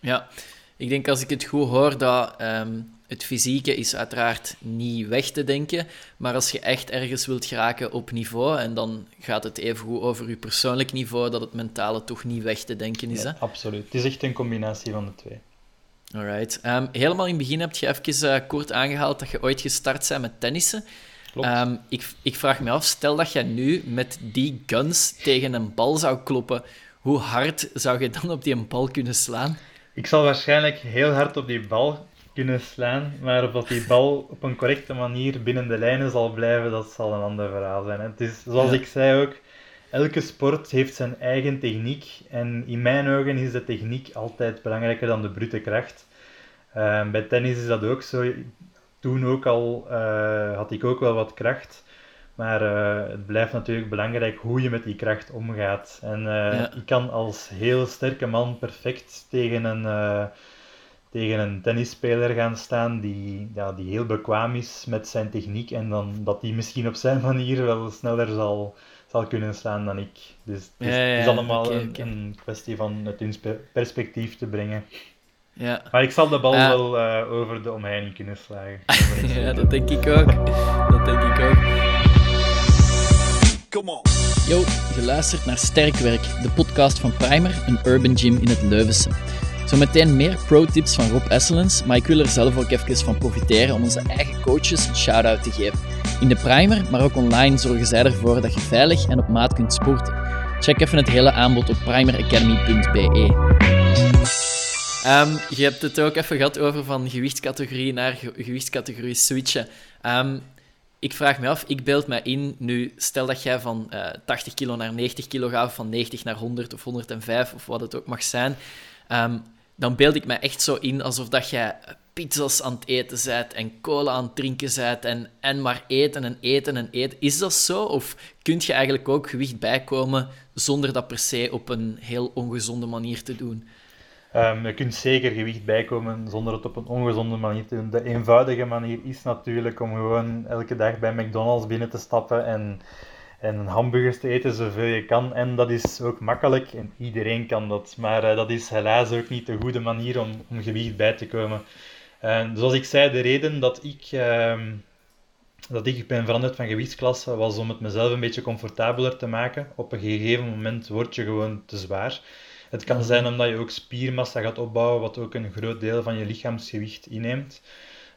Ja, ik denk als ik het goed hoor, dat ehm, het fysieke is uiteraard niet weg te denken, maar als je echt ergens wilt geraken op niveau, en dan gaat het even goed over je persoonlijk niveau, dat het mentale toch niet weg te denken is. hè? Absoluut. Het is echt een combinatie van de twee. Alright. Um, helemaal in het begin heb je even uh, kort aangehaald dat je ooit gestart bent met tennissen. Um, ik, ik vraag me af, stel dat je nu met die guns tegen een bal zou kloppen, hoe hard zou je dan op die bal kunnen slaan? Ik zal waarschijnlijk heel hard op die bal kunnen slaan, maar of dat die bal op een correcte manier binnen de lijnen zal blijven, dat zal een ander verhaal zijn. Het is, zoals ik zei ook, elke sport heeft zijn eigen techniek en in mijn ogen is de techniek altijd belangrijker dan de brute kracht. Uh, bij tennis is dat ook zo toen ook al uh, had ik ook wel wat kracht. Maar uh, het blijft natuurlijk belangrijk hoe je met die kracht omgaat. En uh, ik kan als heel sterke man perfect tegen een, tegen een tennisspeler gaan staan die, ja, die heel bekwaam is met zijn techniek. En dan dat die misschien op zijn manier wel sneller zal, zal kunnen slaan dan ik. Dus het is, is allemaal een, een, kwestie van het in perspectief te brengen. Ja. Maar ik zal de bal uh, wel uh, over de omheining kunnen slagen. ja, dat denk ik ook. Dat denk ik ook. Come on. Yo, geluisterd naar Sterkwerk, de podcast van Primer, een urban gym in het Leuvense. Zometeen meer pro-tips van Rob Esselens, maar ik wil er zelf ook even van profiteren om onze eigen coaches een shout-out te geven. In de Primer, maar ook online zorgen zij ervoor dat je veilig en op maat kunt sporten. Check even het hele aanbod op primeracademy.be. Um, je hebt het ook even gehad over van gewichtscategorie naar gewichtscategorie switchen. Um, ik vraag me af, ik beeld me in, nu stel dat jij van uh, eh, 80 kilo naar 90 kilo gaat, of van 90 naar 100 of 105 of wat het ook mag zijn, um, dan beeld ik me echt zo in alsof dat jij pizza's aan het eten bent en cola aan het drinken bent en, en maar eten en eten en eten. Is dat zo? Of kun je eigenlijk ook gewicht bijkomen zonder dat per se op een heel ongezonde manier te doen? Um, je kunt zeker gewicht bijkomen zonder het op een ongezonde manier te doen. De eenvoudige manier is natuurlijk om gewoon elke dag bij McDonald's binnen te stappen en, en hamburgers te eten zoveel je kan. En dat is ook makkelijk en iedereen kan dat. Maar uh, dat is helaas ook niet de goede manier om, om gewicht bij te komen. Uh, zoals ik zei, de reden dat ik, uh, dat ik ben veranderd van gewichtsklasse was om het mezelf een beetje comfortabeler te maken. Op een gegeven moment word je gewoon te zwaar. Het kan zijn omdat je ook spiermassa gaat opbouwen, wat ook een groot deel van je lichaamsgewicht inneemt.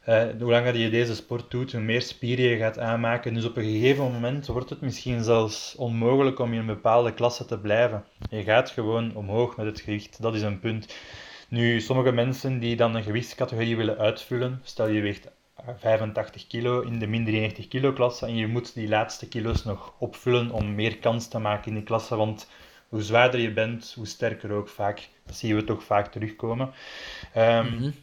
Uh, hoe langer je deze sport doet, hoe meer spieren je gaat aanmaken. Dus op een gegeven moment wordt het misschien zelfs onmogelijk om in een bepaalde klasse te blijven. Je gaat gewoon omhoog met het gewicht, dat is een punt. Nu, sommige mensen die dan een gewichtscategorie willen uitvullen, stel je weegt 85 kilo in de min 93 kilo klasse en je moet die laatste kilo's nog opvullen om meer kans te maken in die klasse, want hoe zwaarder je bent, hoe sterker ook vaak. Dat zien we toch vaak terugkomen. Um,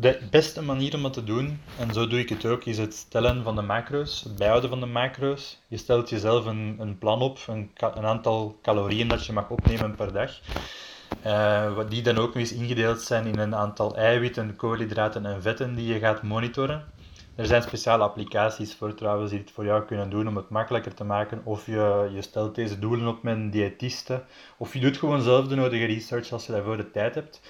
De beste manier om dat te doen, en zo doe ik het ook, is het stellen van de macro's, het bijhouden van de macro's. Je stelt jezelf een, een plan op, een, een aantal calorieën dat je mag opnemen per dag. Uh, die dan ook nog eens ingedeeld zijn in een aantal eiwitten, koolhydraten en vetten die je gaat monitoren. Er zijn speciale applicaties voor trouwens die het voor jou kunnen doen om het makkelijker te maken. Of je, je stelt deze doelen op met een diëtiste. Of je doet gewoon zelf de nodige research als je daarvoor de tijd hebt.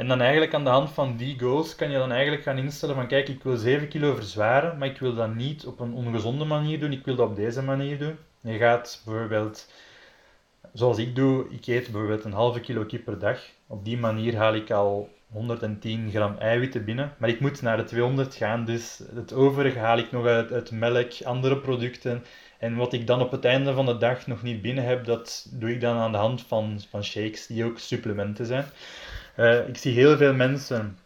En dan eigenlijk aan de hand van die goals kan je dan eigenlijk gaan instellen van kijk, ik wil 7 kilo verzwaren, maar ik wil dat niet op een ongezonde manier doen, ik wil dat op deze manier doen. Je gaat bijvoorbeeld zoals ik doe, ik eet bijvoorbeeld een halve kilo kip per dag. Op die manier haal ik al 110 gram eiwitten binnen. Maar ik moet naar de 200 gaan, dus het overige haal ik nog uit, uit melk, andere producten. En wat ik dan op het einde van de dag nog niet binnen heb, dat doe ik dan aan de hand van, van shakes, die ook supplementen zijn. Uh, ik zie heel veel mensen,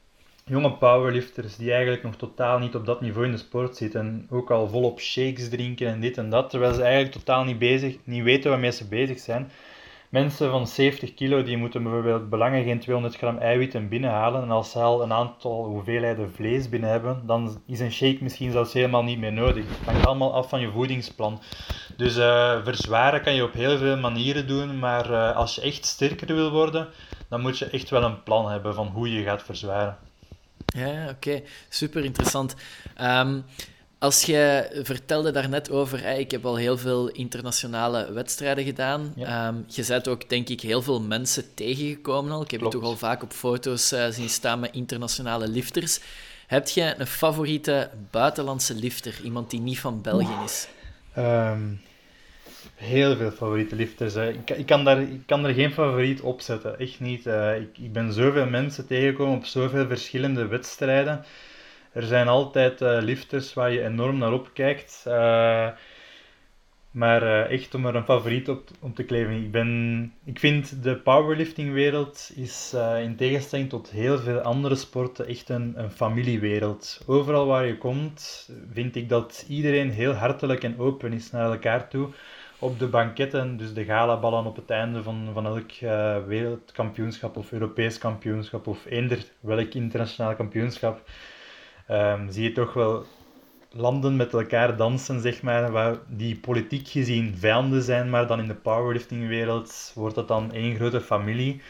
jonge powerlifters, die eigenlijk nog totaal niet op dat niveau in de sport zitten. Ook al volop shakes drinken en dit en dat, terwijl ze eigenlijk totaal niet, bezig, niet weten waarmee ze bezig zijn. Mensen van 70 kilo die moeten bijvoorbeeld belangen geen 200 gram eiwitten binnenhalen. En als ze al een aantal hoeveelheden vlees binnen hebben, dan is een shake misschien zelfs helemaal niet meer nodig. Het hangt allemaal af van je voedingsplan. Dus uh, verzwaren kan je op heel veel manieren doen, maar uh, als je echt sterker wil worden, dan moet je echt wel een plan hebben van hoe je gaat verzwaren. Ja, oké. Super interessant. Um, als je vertelde daarnet over, hey, ik heb al heel veel internationale wedstrijden gedaan. Ja. Um, je bent ook, denk ik, heel veel mensen tegengekomen al. Ik heb Klopt. je toch al vaak op foto's uh, zien staan met internationale lifters. Heb je een favoriete buitenlandse lifter? Iemand die niet van België is? Um, heel veel favoriete lifters. Hè. Ik, ik, kan daar, ik kan er geen favoriet op zetten. Echt niet. Uh, ik, ik ben zoveel mensen tegengekomen op zoveel verschillende wedstrijden. Er zijn altijd uh, lifters waar je enorm naar opkijkt. Uh, maar uh, echt om er een favoriet op om te kleven. Ik, ben, ik vind de powerliftingwereld is in tegenstelling tot heel veel andere sporten echt een, een familiewereld. Overal waar je komt vind ik dat iedereen heel hartelijk en open is naar elkaar toe. Op de banketten, dus de galaballen op het einde van, van elk wereldkampioenschap of Europees kampioenschap of eender welk internationaal kampioenschap um, zie je toch wel landen met elkaar dansen, zeg maar, waar die politiek gezien vijanden zijn, maar dan in de powerliftingwereld wordt dat dan één grote familie.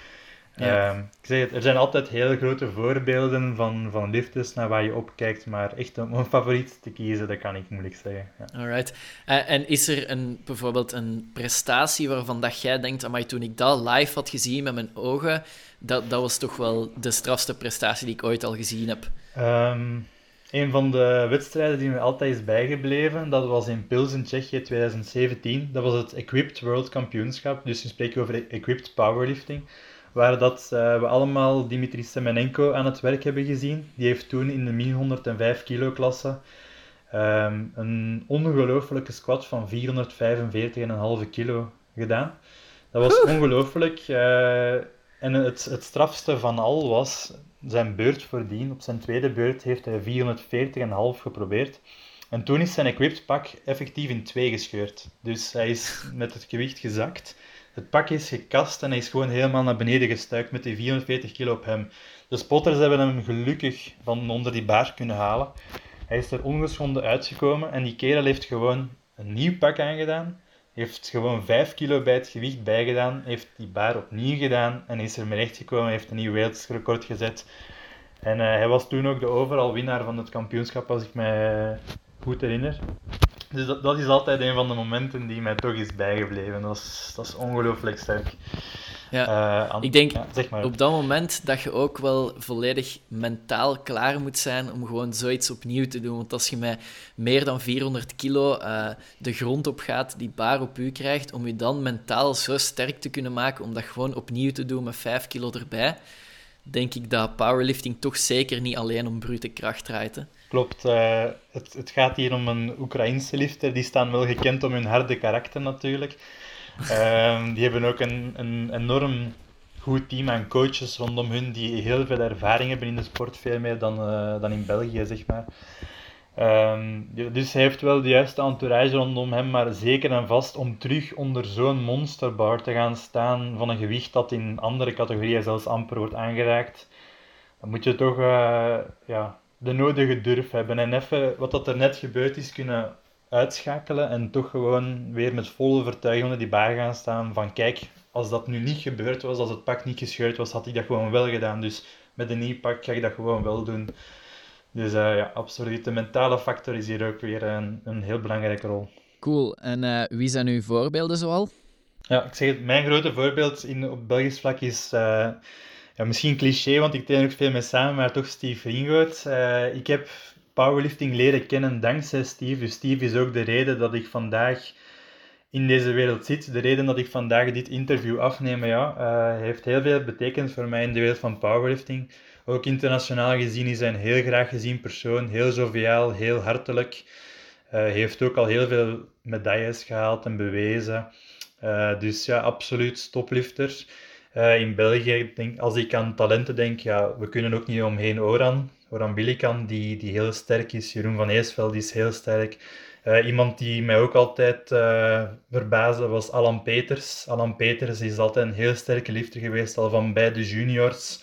Ja. Um, ik zeg het, er zijn altijd heel grote voorbeelden van, van lifters naar waar je opkijkt, maar echt om een favoriet te kiezen, dat kan ik moeilijk zeggen. Ja. Alright. Uh, en is er een, bijvoorbeeld een prestatie waarvan dat jij denkt, maar toen ik dat live had gezien met mijn ogen, dat, dat was toch wel de strafste prestatie die ik ooit al gezien heb? Um, een van de wedstrijden die me altijd is bijgebleven, dat was in Pilsen, Tsjechië 2017. Dat was het Equipped World Kampioenschap. Dus we spreken over Equipped Powerlifting. Waar dat, uh, we allemaal Dimitri Semenenko aan het werk hebben gezien. Die heeft toen in de min 105 kilo klasse um, een ongelooflijke squat van 445,5 kilo gedaan. Dat was ongelooflijk. Uh, en het, het strafste van al was zijn beurt voordien. Op zijn tweede beurt heeft hij 440,5 geprobeerd. En toen is zijn equipped pak effectief in twee gescheurd. Dus hij is met het gewicht gezakt. Het pak is gekast en hij is gewoon helemaal naar beneden gestuikt met die 440 kilo op hem. De spotters hebben hem gelukkig van onder die baar kunnen halen. Hij is er ongeschonden uitgekomen en die kerel heeft gewoon een nieuw pak aangedaan heeft gewoon 5 kilo bij het gewicht bijgedaan, heeft die bar opnieuw gedaan en is er mee gekomen, heeft een nieuw wereldrecord gezet. En uh, hij was toen ook de overal winnaar van het kampioenschap, als ik me goed herinner. Dus dat, dat, is altijd een van de momenten die mij toch is bijgebleven. Dat is, dat is ongelooflijk sterk. Ja, uh, ik denk zeg maar. op dat moment dat je ook wel volledig mentaal klaar moet zijn om gewoon zoiets opnieuw te doen. Want als je met meer dan 400 kilo uh, de grond op gaat, die baar op u krijgt, om je dan mentaal zo sterk te kunnen maken om dat gewoon opnieuw te doen met 5 kilo erbij, denk ik dat powerlifting toch zeker niet alleen om brute kracht draait. Hè. Klopt. Uh, het, het gaat hier om een Oekraïnse lifter. Die staan wel gekend om hun harde karakter natuurlijk. Um, die hebben ook een, een enorm goed team aan coaches rondom hun die heel veel ervaring hebben in de sport, veel meer dan, uh, dan in België, zeg maar. Um, dus hij heeft wel de juiste entourage rondom hem, maar zeker en vast om terug onder zo'n monsterbar te gaan staan van een gewicht dat in andere categorieën zelfs amper wordt aangeraakt, dan moet je toch uh, ja, de nodige durf hebben en even wat dat er net gebeurd is kunnen uitschakelen en toch gewoon weer met volle overtuiging onder die bar gaan staan van kijk, als dat nu niet gebeurd was, als het pak niet gescheurd was, had ik dat gewoon wel gedaan. Dus met een nieuw pak ga ik dat gewoon wel doen. Dus uh, ja, absoluut. De mentale factor is hier ook weer een, een heel belangrijke rol. Cool. En uh, wie zijn uw voorbeelden zoal? Ja, ik zeg het, mijn grote voorbeeld in, op Belgisch vlak is... Uh, ja, misschien cliché, want ik train ook veel mee samen, maar toch Steve Ringoot. ik heb powerlifting leren kennen dankzij Steve. Dus Steve is ook de reden dat ik vandaag in deze wereld zit. De reden dat ik vandaag dit interview afneem, ja, uh, heeft heel veel betekend voor mij in de wereld van powerlifting. Ook internationaal gezien is hij een heel graag gezien persoon, heel joviaal, heel hartelijk. Uh, heeft ook al heel veel medailles gehaald en bewezen. Dus ja, absoluut toplifter. Uh, in België, denk, als ik aan talenten denk, ja, we kunnen ook niet omheen Oran. Oran Billikan, die, die heel sterk is. Jeroen van Eesveld is heel sterk. Uh, iemand die mij ook altijd uh, verbaasde was Alan Peters. Alan Peters is altijd een heel sterke lifter geweest, al van bij de juniors.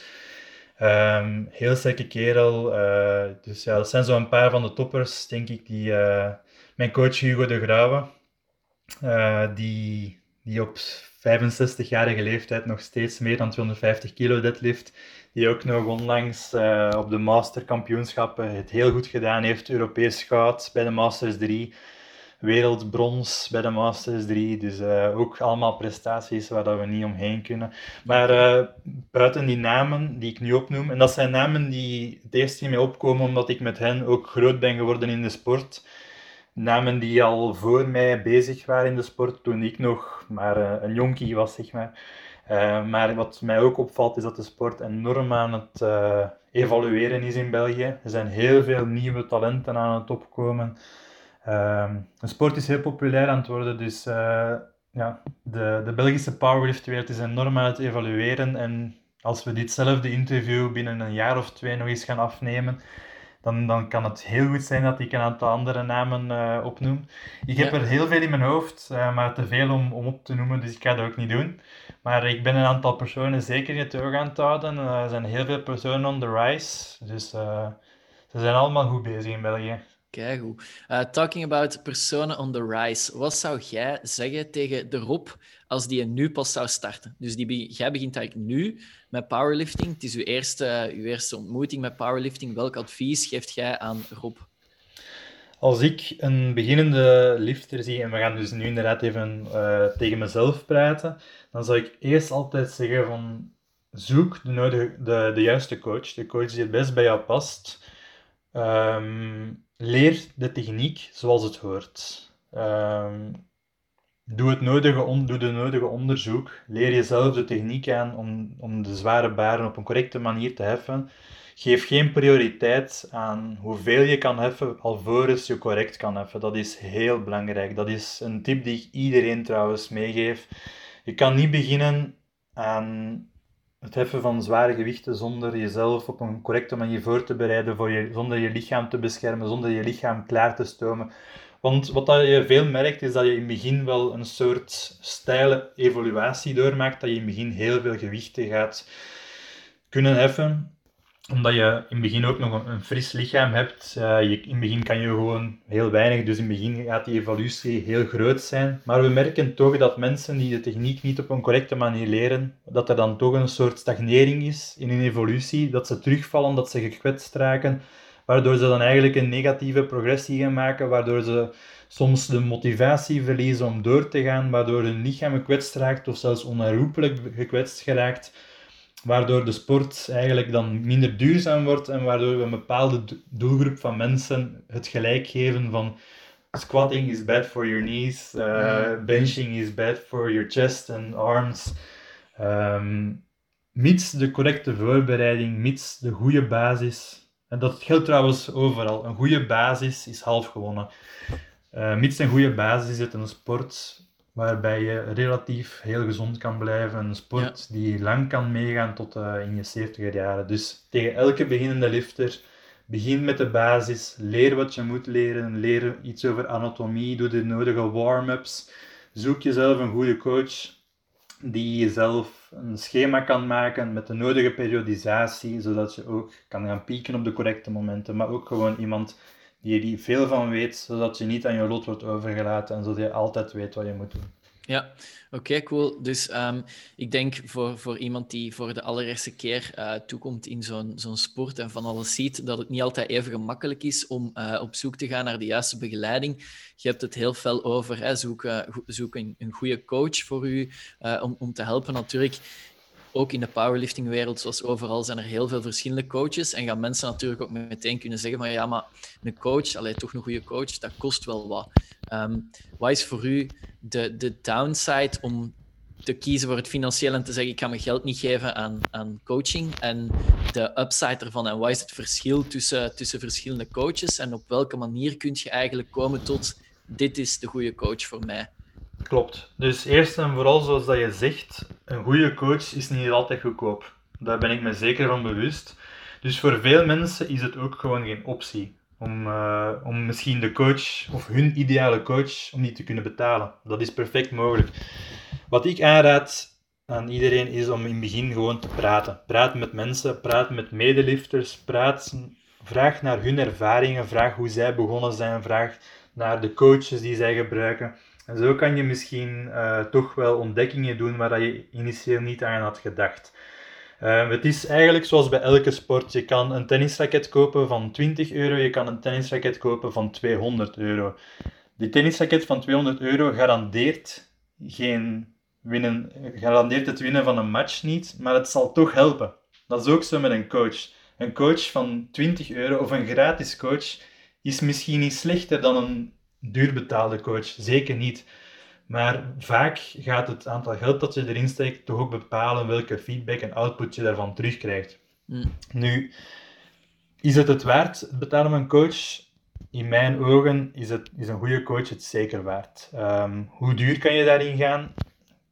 Um, heel sterke kerel. Uh, dus ja, dat zijn zo een paar van de toppers, denk ik, die mijn coach Hugo de Grauwe, die, die op 65-jarige leeftijd nog steeds meer dan 250 kilo deadlift. Die ook nog onlangs uh, op de masterkampioenschappen het heel goed gedaan heeft. Europees goud bij de Masters 3. Wereldbrons bij de Masters 3. Dus uh, ook allemaal prestaties waar dat we niet omheen kunnen. Maar uh, buiten die namen die ik nu opnoem, en dat zijn namen die het eerst in mij opkomen omdat ik met hen ook groot ben geworden in de sport namen die al voor mij bezig waren in de sport toen ik nog maar uh, een jonkie was, zeg maar. Uh, maar wat mij ook opvalt is dat de sport enorm aan het uh, evalueren is in België. Er zijn heel veel nieuwe talenten aan het opkomen. Ehm, de sport is heel populair aan het worden, dus ja, de, de Belgische powerliftwereld is enorm aan het evalueren. En als we ditzelfde interview binnen een jaar of twee nog eens gaan afnemen, dan, dan kan het heel goed zijn dat ik een aantal andere namen uh, opnoem. Ik heb er heel veel in mijn hoofd, uh, maar te veel om, om op te noemen, dus ik ga dat ook niet doen. Maar ik ben een aantal personen zeker in het oog aan het houden. Uh, er zijn heel veel personen on the rise, dus ze zijn allemaal goed bezig in België. Kijk goed. talking about personen on the rise, wat zou jij zeggen tegen de Rob als die nu pas zou starten? Dus die, jij begint eigenlijk nu met powerlifting. Het is uw eerste, uw eerste ontmoeting met powerlifting. Welk advies geeft jij aan Rob? Als ik een beginnende lifter zie, en we gaan dus nu inderdaad even uh, tegen mezelf praten, dan zou ik eerst altijd zeggen van zoek de, nodige, de, de juiste coach, de coach die het best bij jou past. Um, leer de techniek zoals het hoort. Um, Doe, het nodige doe de nodige onderzoek. Leer jezelf de techniek aan om, om de zware baren op een correcte manier te heffen. Geef geen prioriteit aan hoeveel je kan heffen, alvorens je correct kan heffen. Dat is heel belangrijk. Dat is een tip die ik iedereen trouwens meegeef. Je kan niet beginnen aan het heffen van zware gewichten zonder jezelf op een correcte manier voor te bereiden, voor je, zonder je lichaam te beschermen, zonder je lichaam klaar te stomen. Want wat dat je veel merkt, is dat je in het begin wel een soort stijle evoluatie doormaakt. Dat je in het begin heel veel gewichten gaat kunnen heffen omdat je in het begin ook nog een, fris lichaam hebt. Uh, je, in het begin kan je gewoon heel weinig, dus in het begin gaat die evolutie heel groot zijn. Maar we merken toch dat mensen die de techniek niet op een correcte manier leren, dat er dan toch een soort stagnering is in hun evolutie, dat ze terugvallen, dat ze gekwetst raken, waardoor ze dan eigenlijk een negatieve progressie gaan maken, waardoor ze soms de motivatie verliezen om door te gaan, waardoor hun lichaam gekwetst raakt of zelfs onherroepelijk gekwetst geraakt, waardoor de sport eigenlijk dan minder duurzaam wordt en waardoor we een bepaalde doelgroep van mensen het gelijk geven van squatting is bad for your knees, uh, benching is bad for your chest and arms. Um, mits de correcte voorbereiding, mits de goede basis, en dat geldt trouwens overal. Een goede basis is half gewonnen. Uh, mits een goede basis is het een sport waarbij je relatief heel gezond kan blijven. Een sport die lang kan meegaan tot uh, in je 70 jaren. Dus tegen elke beginnende lifter, begin met de basis. Leer wat je moet leren. Leer iets over anatomie. Doe de nodige warm-ups. Zoek jezelf een goede coach die jezelf een schema kan maken met de nodige periodisatie, zodat je ook kan gaan pieken op de correcte momenten, maar ook gewoon iemand die er veel van weet, zodat je niet aan je lot wordt overgelaten en zodat je altijd weet wat je moet doen. Ja, oké, cool. Dus um, ik denk voor, voor iemand die voor de allereerste keer uh, toekomt in zo'n zo'n sport en van alles ziet, dat het niet altijd even gemakkelijk is om uh, op zoek te gaan naar de juiste begeleiding. Je hebt het heel veel over, hè, zoek, uh, zoek een, een goede coach voor u om, om te helpen natuurlijk ook in de powerlifting-wereld, zoals overal, zijn er heel veel verschillende coaches. En gaan mensen natuurlijk ook meteen kunnen zeggen van ja, maar een coach, alleen toch een goede coach, dat kost wel wat. Um, wat is voor u de, de downside om te kiezen voor het financiële en te zeggen ik ga mijn geld niet geven aan, aan coaching en de upside ervan en wat is het verschil tussen, tussen verschillende coaches en op welke manier kun je eigenlijk komen tot dit is de goede coach voor mij? Klopt. Dus eerst en vooral, zoals dat je zegt, een goede coach is niet altijd goedkoop. Daar ben ik me zeker van bewust. Dus voor veel mensen is het ook gewoon geen optie om, uh, om misschien de coach of hun ideale coach om die te kunnen betalen. Dat is perfect mogelijk. Wat ik aanraad aan iedereen is om in het begin gewoon te praten. Praat met mensen, praat met medelifters, praat, vraag naar hun ervaringen, vraag hoe zij begonnen zijn, vraag naar de coaches die zij gebruiken. Zo kan je misschien uh, toch wel ontdekkingen doen waar je initieel niet aan had gedacht. Uh, het is eigenlijk zoals bij elke sport. Je kan een tennisraket kopen van 20 euro, je kan een tennisraket kopen van 200 euro. Die tennisraket van 200 euro garandeert, geen winnen, garandeert het winnen van een match niet, maar het zal toch helpen. Dat is ook zo met een coach. Een coach van 20 euro of een gratis coach is misschien niet slechter dan een duurbetaalde coach. Zeker niet. Maar vaak gaat het aantal geld dat je erin steekt toch ook bepalen welke feedback en output je daarvan terugkrijgt. Mm. Nu, is het het waard, het betalen van een coach? In mijn ogen is, het, is een goede coach het zeker waard. Um, hoe duur kan je daarin gaan?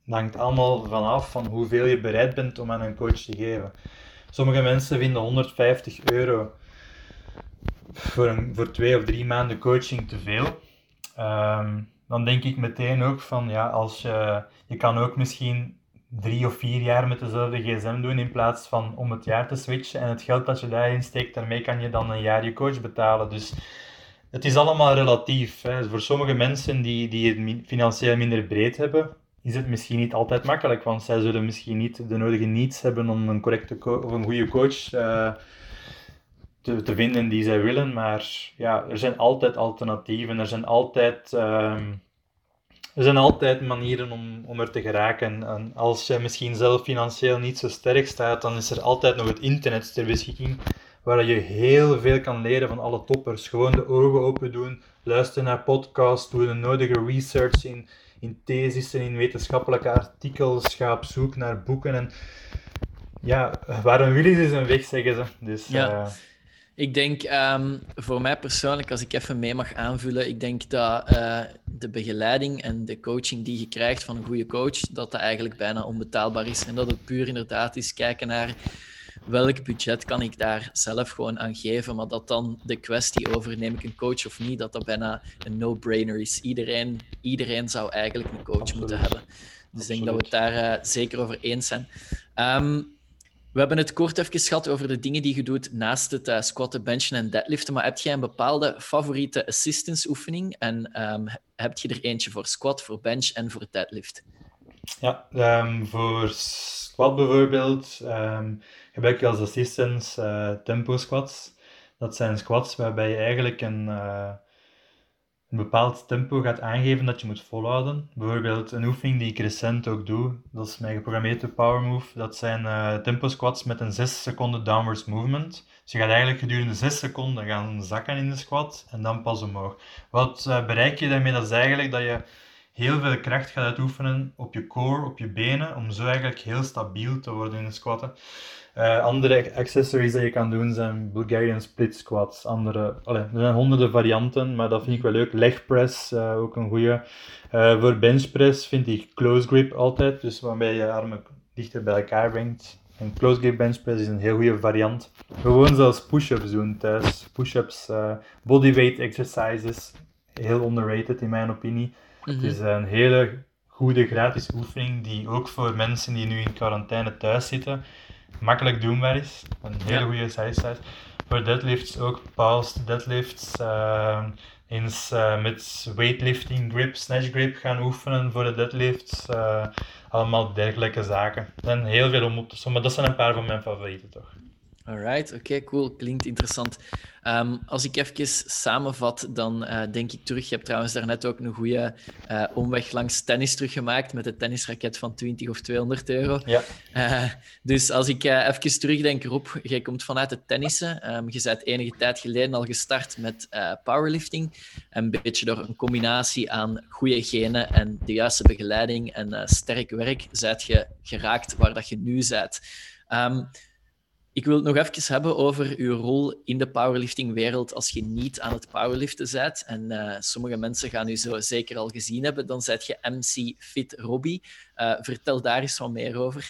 Dat hangt allemaal vanaf van hoeveel je bereid bent om aan een coach te geven. Sommige mensen vinden 150 euro voor, een, voor twee of drie maanden coaching te veel. Um, dan denk ik meteen ook van ja, als je, je kan ook misschien drie of vier jaar met dezelfde gsm doen in plaats van om het jaar te switchen. En het geld dat je daarin steekt, daarmee kan je dan een jaar je coach betalen. Dus het is allemaal relatief. Hè. Voor sommige mensen die, die het financieel minder breed hebben, is het misschien niet altijd makkelijk. Want zij zullen misschien niet de nodige needs hebben om een correcte of een goede coach uh, te, te vinden die zij willen. Maar ja, er zijn altijd alternatieven. Er zijn altijd, ehm, er zijn altijd manieren om, om er te geraken. En als je misschien zelf financieel niet zo sterk staat, dan is er altijd nog het internet ter beschikking. Waar je heel veel kan leren van alle toppers. Gewoon de ogen open doen, luisteren naar podcasts, doen de nodige research in, in theses en in wetenschappelijke artikels. Ga op zoek naar boeken. En ja, waarom willen ze een weg, zeggen ze. Dus, ja. Uh, ik denk ehm, voor mij persoonlijk, als ik even mee mag aanvullen, ik denk dat uh, de begeleiding en de coaching die je krijgt van een goede coach, dat dat eigenlijk bijna onbetaalbaar is. En dat het puur inderdaad is kijken naar welk budget kan ik daar zelf gewoon aan geven, maar dat dan de kwestie over neem ik een coach of niet, dat dat bijna een no-brainer is. Iedereen, iedereen zou eigenlijk een coach moeten hebben. Dus ik denk dat we het daar uh, zeker over eens zijn. Um, we hebben het kort even gehad over de dingen die je doet naast het uh, squatten, benchen en deadliften. Maar heb jij een bepaalde favoriete assistance oefening? En um, heb je er eentje voor squat, voor bench en voor deadlift? Ja, um, voor squat bijvoorbeeld um, gebruik je als assistance uh, tempo squats. Dat zijn squats waarbij je eigenlijk een, uh, een bepaald tempo gaat aangeven dat je moet volhouden. Bijvoorbeeld een oefening die ik recent ook doe, dat is mijn geprogrammeerde power move. Dat zijn uh, tempo squats met een 6 seconden downwards movement. Dus je gaat eigenlijk gedurende 6 seconden gaan zakken in de squat en dan pas omhoog. Wat uh, bereik je daarmee? Dat is eigenlijk dat je heel veel kracht gaat uitoefenen op je core, op je benen, om zo eigenlijk heel stabiel te worden in de squatten. Uh, andere accessories die je kan doen zijn Bulgarian split squats. Andere, allee, er zijn honderden varianten, maar dat vind ik wel leuk. Leg press, uh, ook een goede. Uh, voor bench press vind ik close grip altijd, dus waarbij je armen dichter bij elkaar brengt. Een close grip bench press is een heel goede variant. Gewoon zelfs push-ups doen thuis. Push-ups, bodyweight exercises, heel underrated in mijn opinie. Het mhm. is een hele goede gratis oefening die ook voor mensen die nu in quarantaine thuis zitten makkelijk doenbaar is. Een hele goede size size. Voor deadlifts ook paused deadlifts. Uh, eens uh, met weightlifting grip, snatch grip gaan oefenen voor de deadlifts. Uh, allemaal dergelijke zaken. Er zijn heel veel om op te sommen. Dat zijn een paar van mijn favorieten toch. Alright, oké, cool. Klinkt interessant. Ehm, als ik even samenvat, dan uh, denk ik terug. Je hebt trouwens daarnet ook een goede uh, omweg langs tennis teruggemaakt met een tennisraket van 20 of 200 euro. Ja. Uh, dus als ik even terugdenk erop, jij komt vanuit het tennissen. Um, je bent enige tijd geleden al gestart met powerlifting. Een beetje door een combinatie aan goede genen en de juiste begeleiding en sterk werk, zijt je geraakt waar dat je nu bent. Um, ik wil het nog even hebben over uw rol in de powerlifting-wereld als je niet aan het powerliften bent. En uh, sommige mensen gaan u zo zeker al gezien hebben. Dan zet je MC Fit Robbie. Uh, vertel daar eens wat meer over.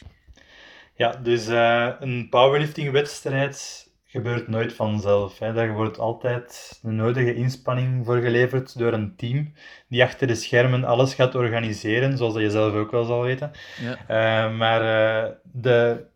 Ja, dus uh, een powerlifting-wedstrijd gebeurt nooit vanzelf. Hè. Daar wordt altijd de nodige inspanning voor geleverd door een team die achter de schermen alles gaat organiseren, zoals je zelf ook wel zal weten. Ja. maar de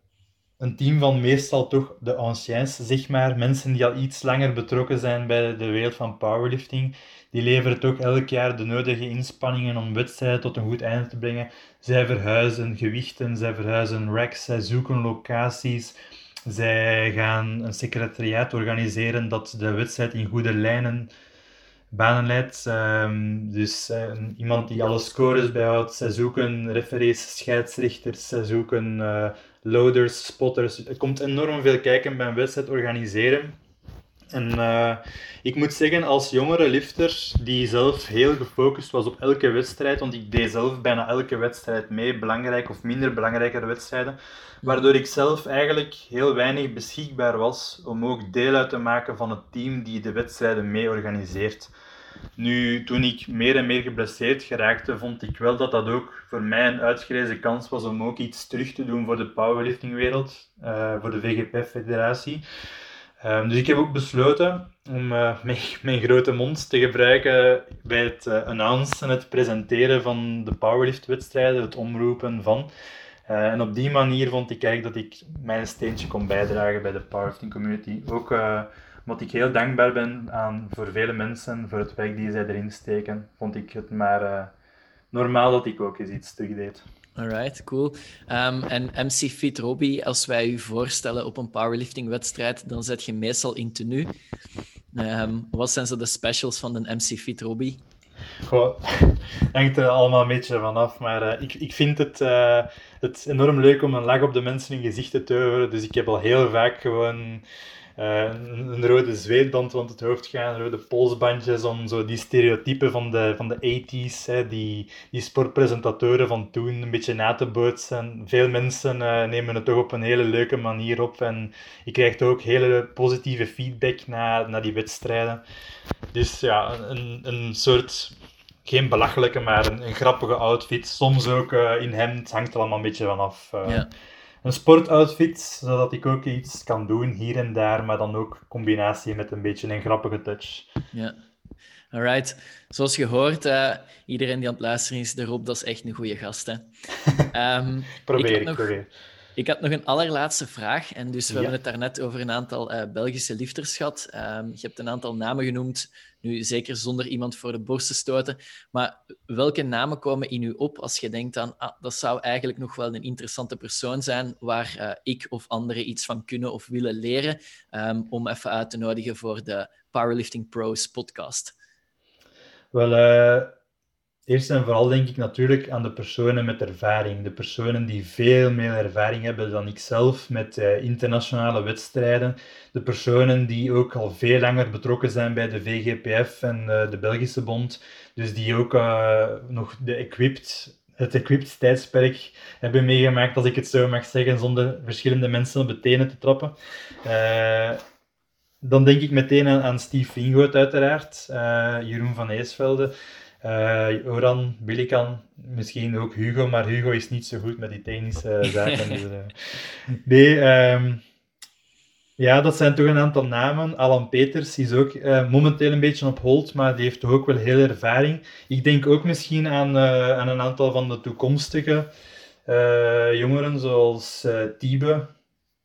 een team van meestal toch de anciens, zeg maar, mensen die al iets langer betrokken zijn bij de wereld van powerlifting, die leveren toch elk jaar de nodige inspanningen om wedstrijden tot een goed einde te brengen. Zij verhuizen gewichten, zij verhuizen racks, zij zoeken locaties, zij gaan een secretariaat organiseren dat de wedstrijd in goede lijnen banen leidt. Um, dus uh, iemand die alle scores bijhoudt. Zij zoeken referees, scheidsrechters, zij zoeken uh, loaders, spotters. Er komt enorm veel kijken bij een wedstrijd organiseren. En uh, ik moet zeggen, als jongere lifter, die zelf heel gefocust was op elke wedstrijd, want ik deed zelf bijna elke wedstrijd mee, belangrijk of minder belangrijke wedstrijden, waardoor ik zelf eigenlijk heel weinig beschikbaar was om ook deel uit te maken van het team die de wedstrijden mee organiseert. Nu, toen ik meer en meer geblesseerd geraakte, vond ik wel dat dat ook voor mij een uitgelezen kans was om ook iets terug te doen voor de powerliftingwereld, uh, voor de VGP-federatie. Um, dus ik heb ook besloten om uh, mijn, mijn, grote mond te gebruiken bij het uh, announcen en het presenteren van de powerlift-wedstrijden, het omroepen van. en op die manier vond ik eigenlijk dat ik mijn steentje kon bijdragen bij de powerlifting community. Ook omdat ik heel dankbaar ben aan, voor vele mensen voor het werk die zij erin steken, vond ik het maar uh, normaal dat ik ook eens iets terug deed. Alright, cool. Um, en MC Fit Robbie, als wij u voorstellen op een powerlifting-wedstrijd, dan zet je meestal in tenue. Um, wat zijn zo de specials van een MC Fit Robbie? Goh, hangt er allemaal een beetje vanaf, maar uh, ik, ik vind het, uh, het enorm leuk om een lach op de mensen in gezichten te horen. Dus ik heb al heel vaak gewoon een, rode zweetband rond het hoofd gaan, rode polsbandjes om zo die stereotypen van de, van de 80s, hè, die, die sportpresentatoren van toen, een beetje na te bootsen. Veel mensen uh, nemen het toch op een hele leuke manier op en je krijgt ook hele positieve feedback na, na die wedstrijden. Dus ja, een, een soort geen belachelijke, maar een, een, grappige outfit. Soms ook uh, in hemd, hangt er allemaal een beetje vanaf. Uh, ja een sportoutfit, zodat ik ook iets kan doen hier en daar, maar dan ook combinatie met een beetje een grappige touch. Ja. Alright. Zoals je hoort, uh, iedereen die aan het luisteren is, de Rob, dat is echt een goede gast. Hè? Um, probeer, ik, nog, probeer. Ik had nog een allerlaatste vraag. En dus we hebben het daarnet over een aantal uh, Belgische lifters gehad. Um, je hebt een aantal namen genoemd nu, zeker zonder iemand voor de borst te stoten. Maar welke namen komen in u op als je denkt aan, ah, dat zou eigenlijk nog wel een interessante persoon zijn waar uh, ik of anderen iets van kunnen of willen leren, um, om even uit te nodigen voor de Powerlifting Pros podcast? Wel, uh, Eerst en vooral denk ik natuurlijk aan de personen met ervaring. De personen die veel meer ervaring hebben dan ik zelf met uh, internationale wedstrijden. De personen die ook al veel langer betrokken zijn bij de VGPF en uh, de Belgische Bond. Dus die ook uh, nog de equipped, het equipped tijdsperk hebben meegemaakt, als ik het zo mag zeggen, zonder verschillende mensen op de tenen te trappen. dan denk ik meteen aan, Steve Fingoot uiteraard, Jeroen van Eesvelde. Uh, Oran, Billikan, misschien ook Hugo, maar Hugo is niet zo goed met die technische zaken. dus, uh, nee, um, ja, dat zijn toch een aantal namen. Alan Peters is ook uh, momenteel een beetje op hold, maar die heeft toch ook wel heel ervaring. Ik denk ook misschien aan, aan een aantal van de toekomstige jongeren, zoals Tibe,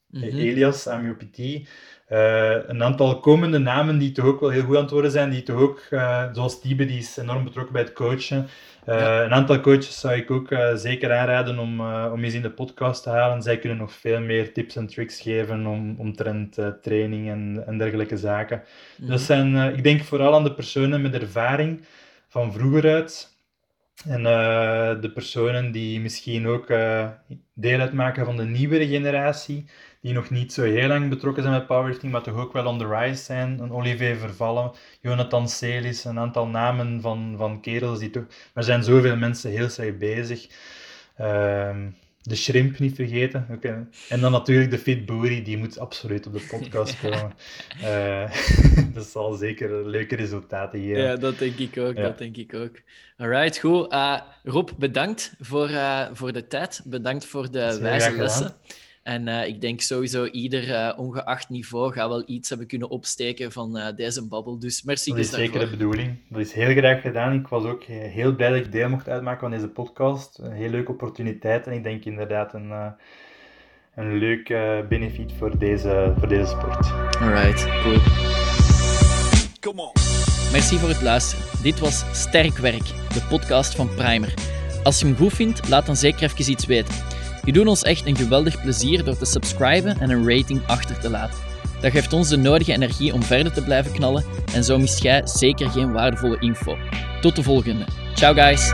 mhm. Elias, amyopathie. een aantal komende namen die toch ook wel heel goed aan het worden zijn, die toch ook, zoals Tibe, die is enorm betrokken bij het coachen. Uh, Een aantal coaches zou ik ook zeker aanraden om, om eens in de podcast te halen. Zij kunnen nog veel meer tips en tricks geven om, omtrent training en, en dergelijke zaken. Dat zijn, ik denk vooral aan de personen met ervaring van vroeger uit. En de personen die misschien ook deel uitmaken van de nieuwere generatie die nog niet zo heel lang betrokken zijn met powerlifting, maar toch ook wel on the rise zijn. Een Olivier Vervallen, Jonathan Celis, een aantal namen van, van kerels die toch... Maar er zijn zoveel mensen heel slecht bezig. Ehm, de shrimp niet vergeten. Okay. En dan natuurlijk de Fit Booty, die moet absoluut op de podcast komen. uh, dat zal zeker leuke resultaten geven. Ja, dat denk ik ook. Dat denk ik ook. Alright, goed. Uh, Rob, bedankt voor, uh, voor de tijd. Bedankt voor de wijze lessen. En uh, ik denk sowieso ieder, uh, ongeacht niveau, gaat wel iets hebben kunnen opsteken van uh, deze babbel. Dus merci. Dat is zeker de bedoeling. Dat is heel graag gedaan. Ik was ook heel blij dat ik deel mocht uitmaken van deze podcast. Een heel leuke opportuniteit en ik denk inderdaad een, een leuk benefit voor deze, voor deze sport. Alright, cool. Come on. Merci voor het luisteren. Dit was Sterk Werk, de podcast van Primer. Als je hem goed vindt, laat dan zeker even iets weten. Je doet ons echt een geweldig plezier door te subscriben en een rating achter te laten. Dat geeft ons de nodige energie om verder te blijven knallen en zo mist jij zeker geen waardevolle info. Tot de volgende. Ciao guys!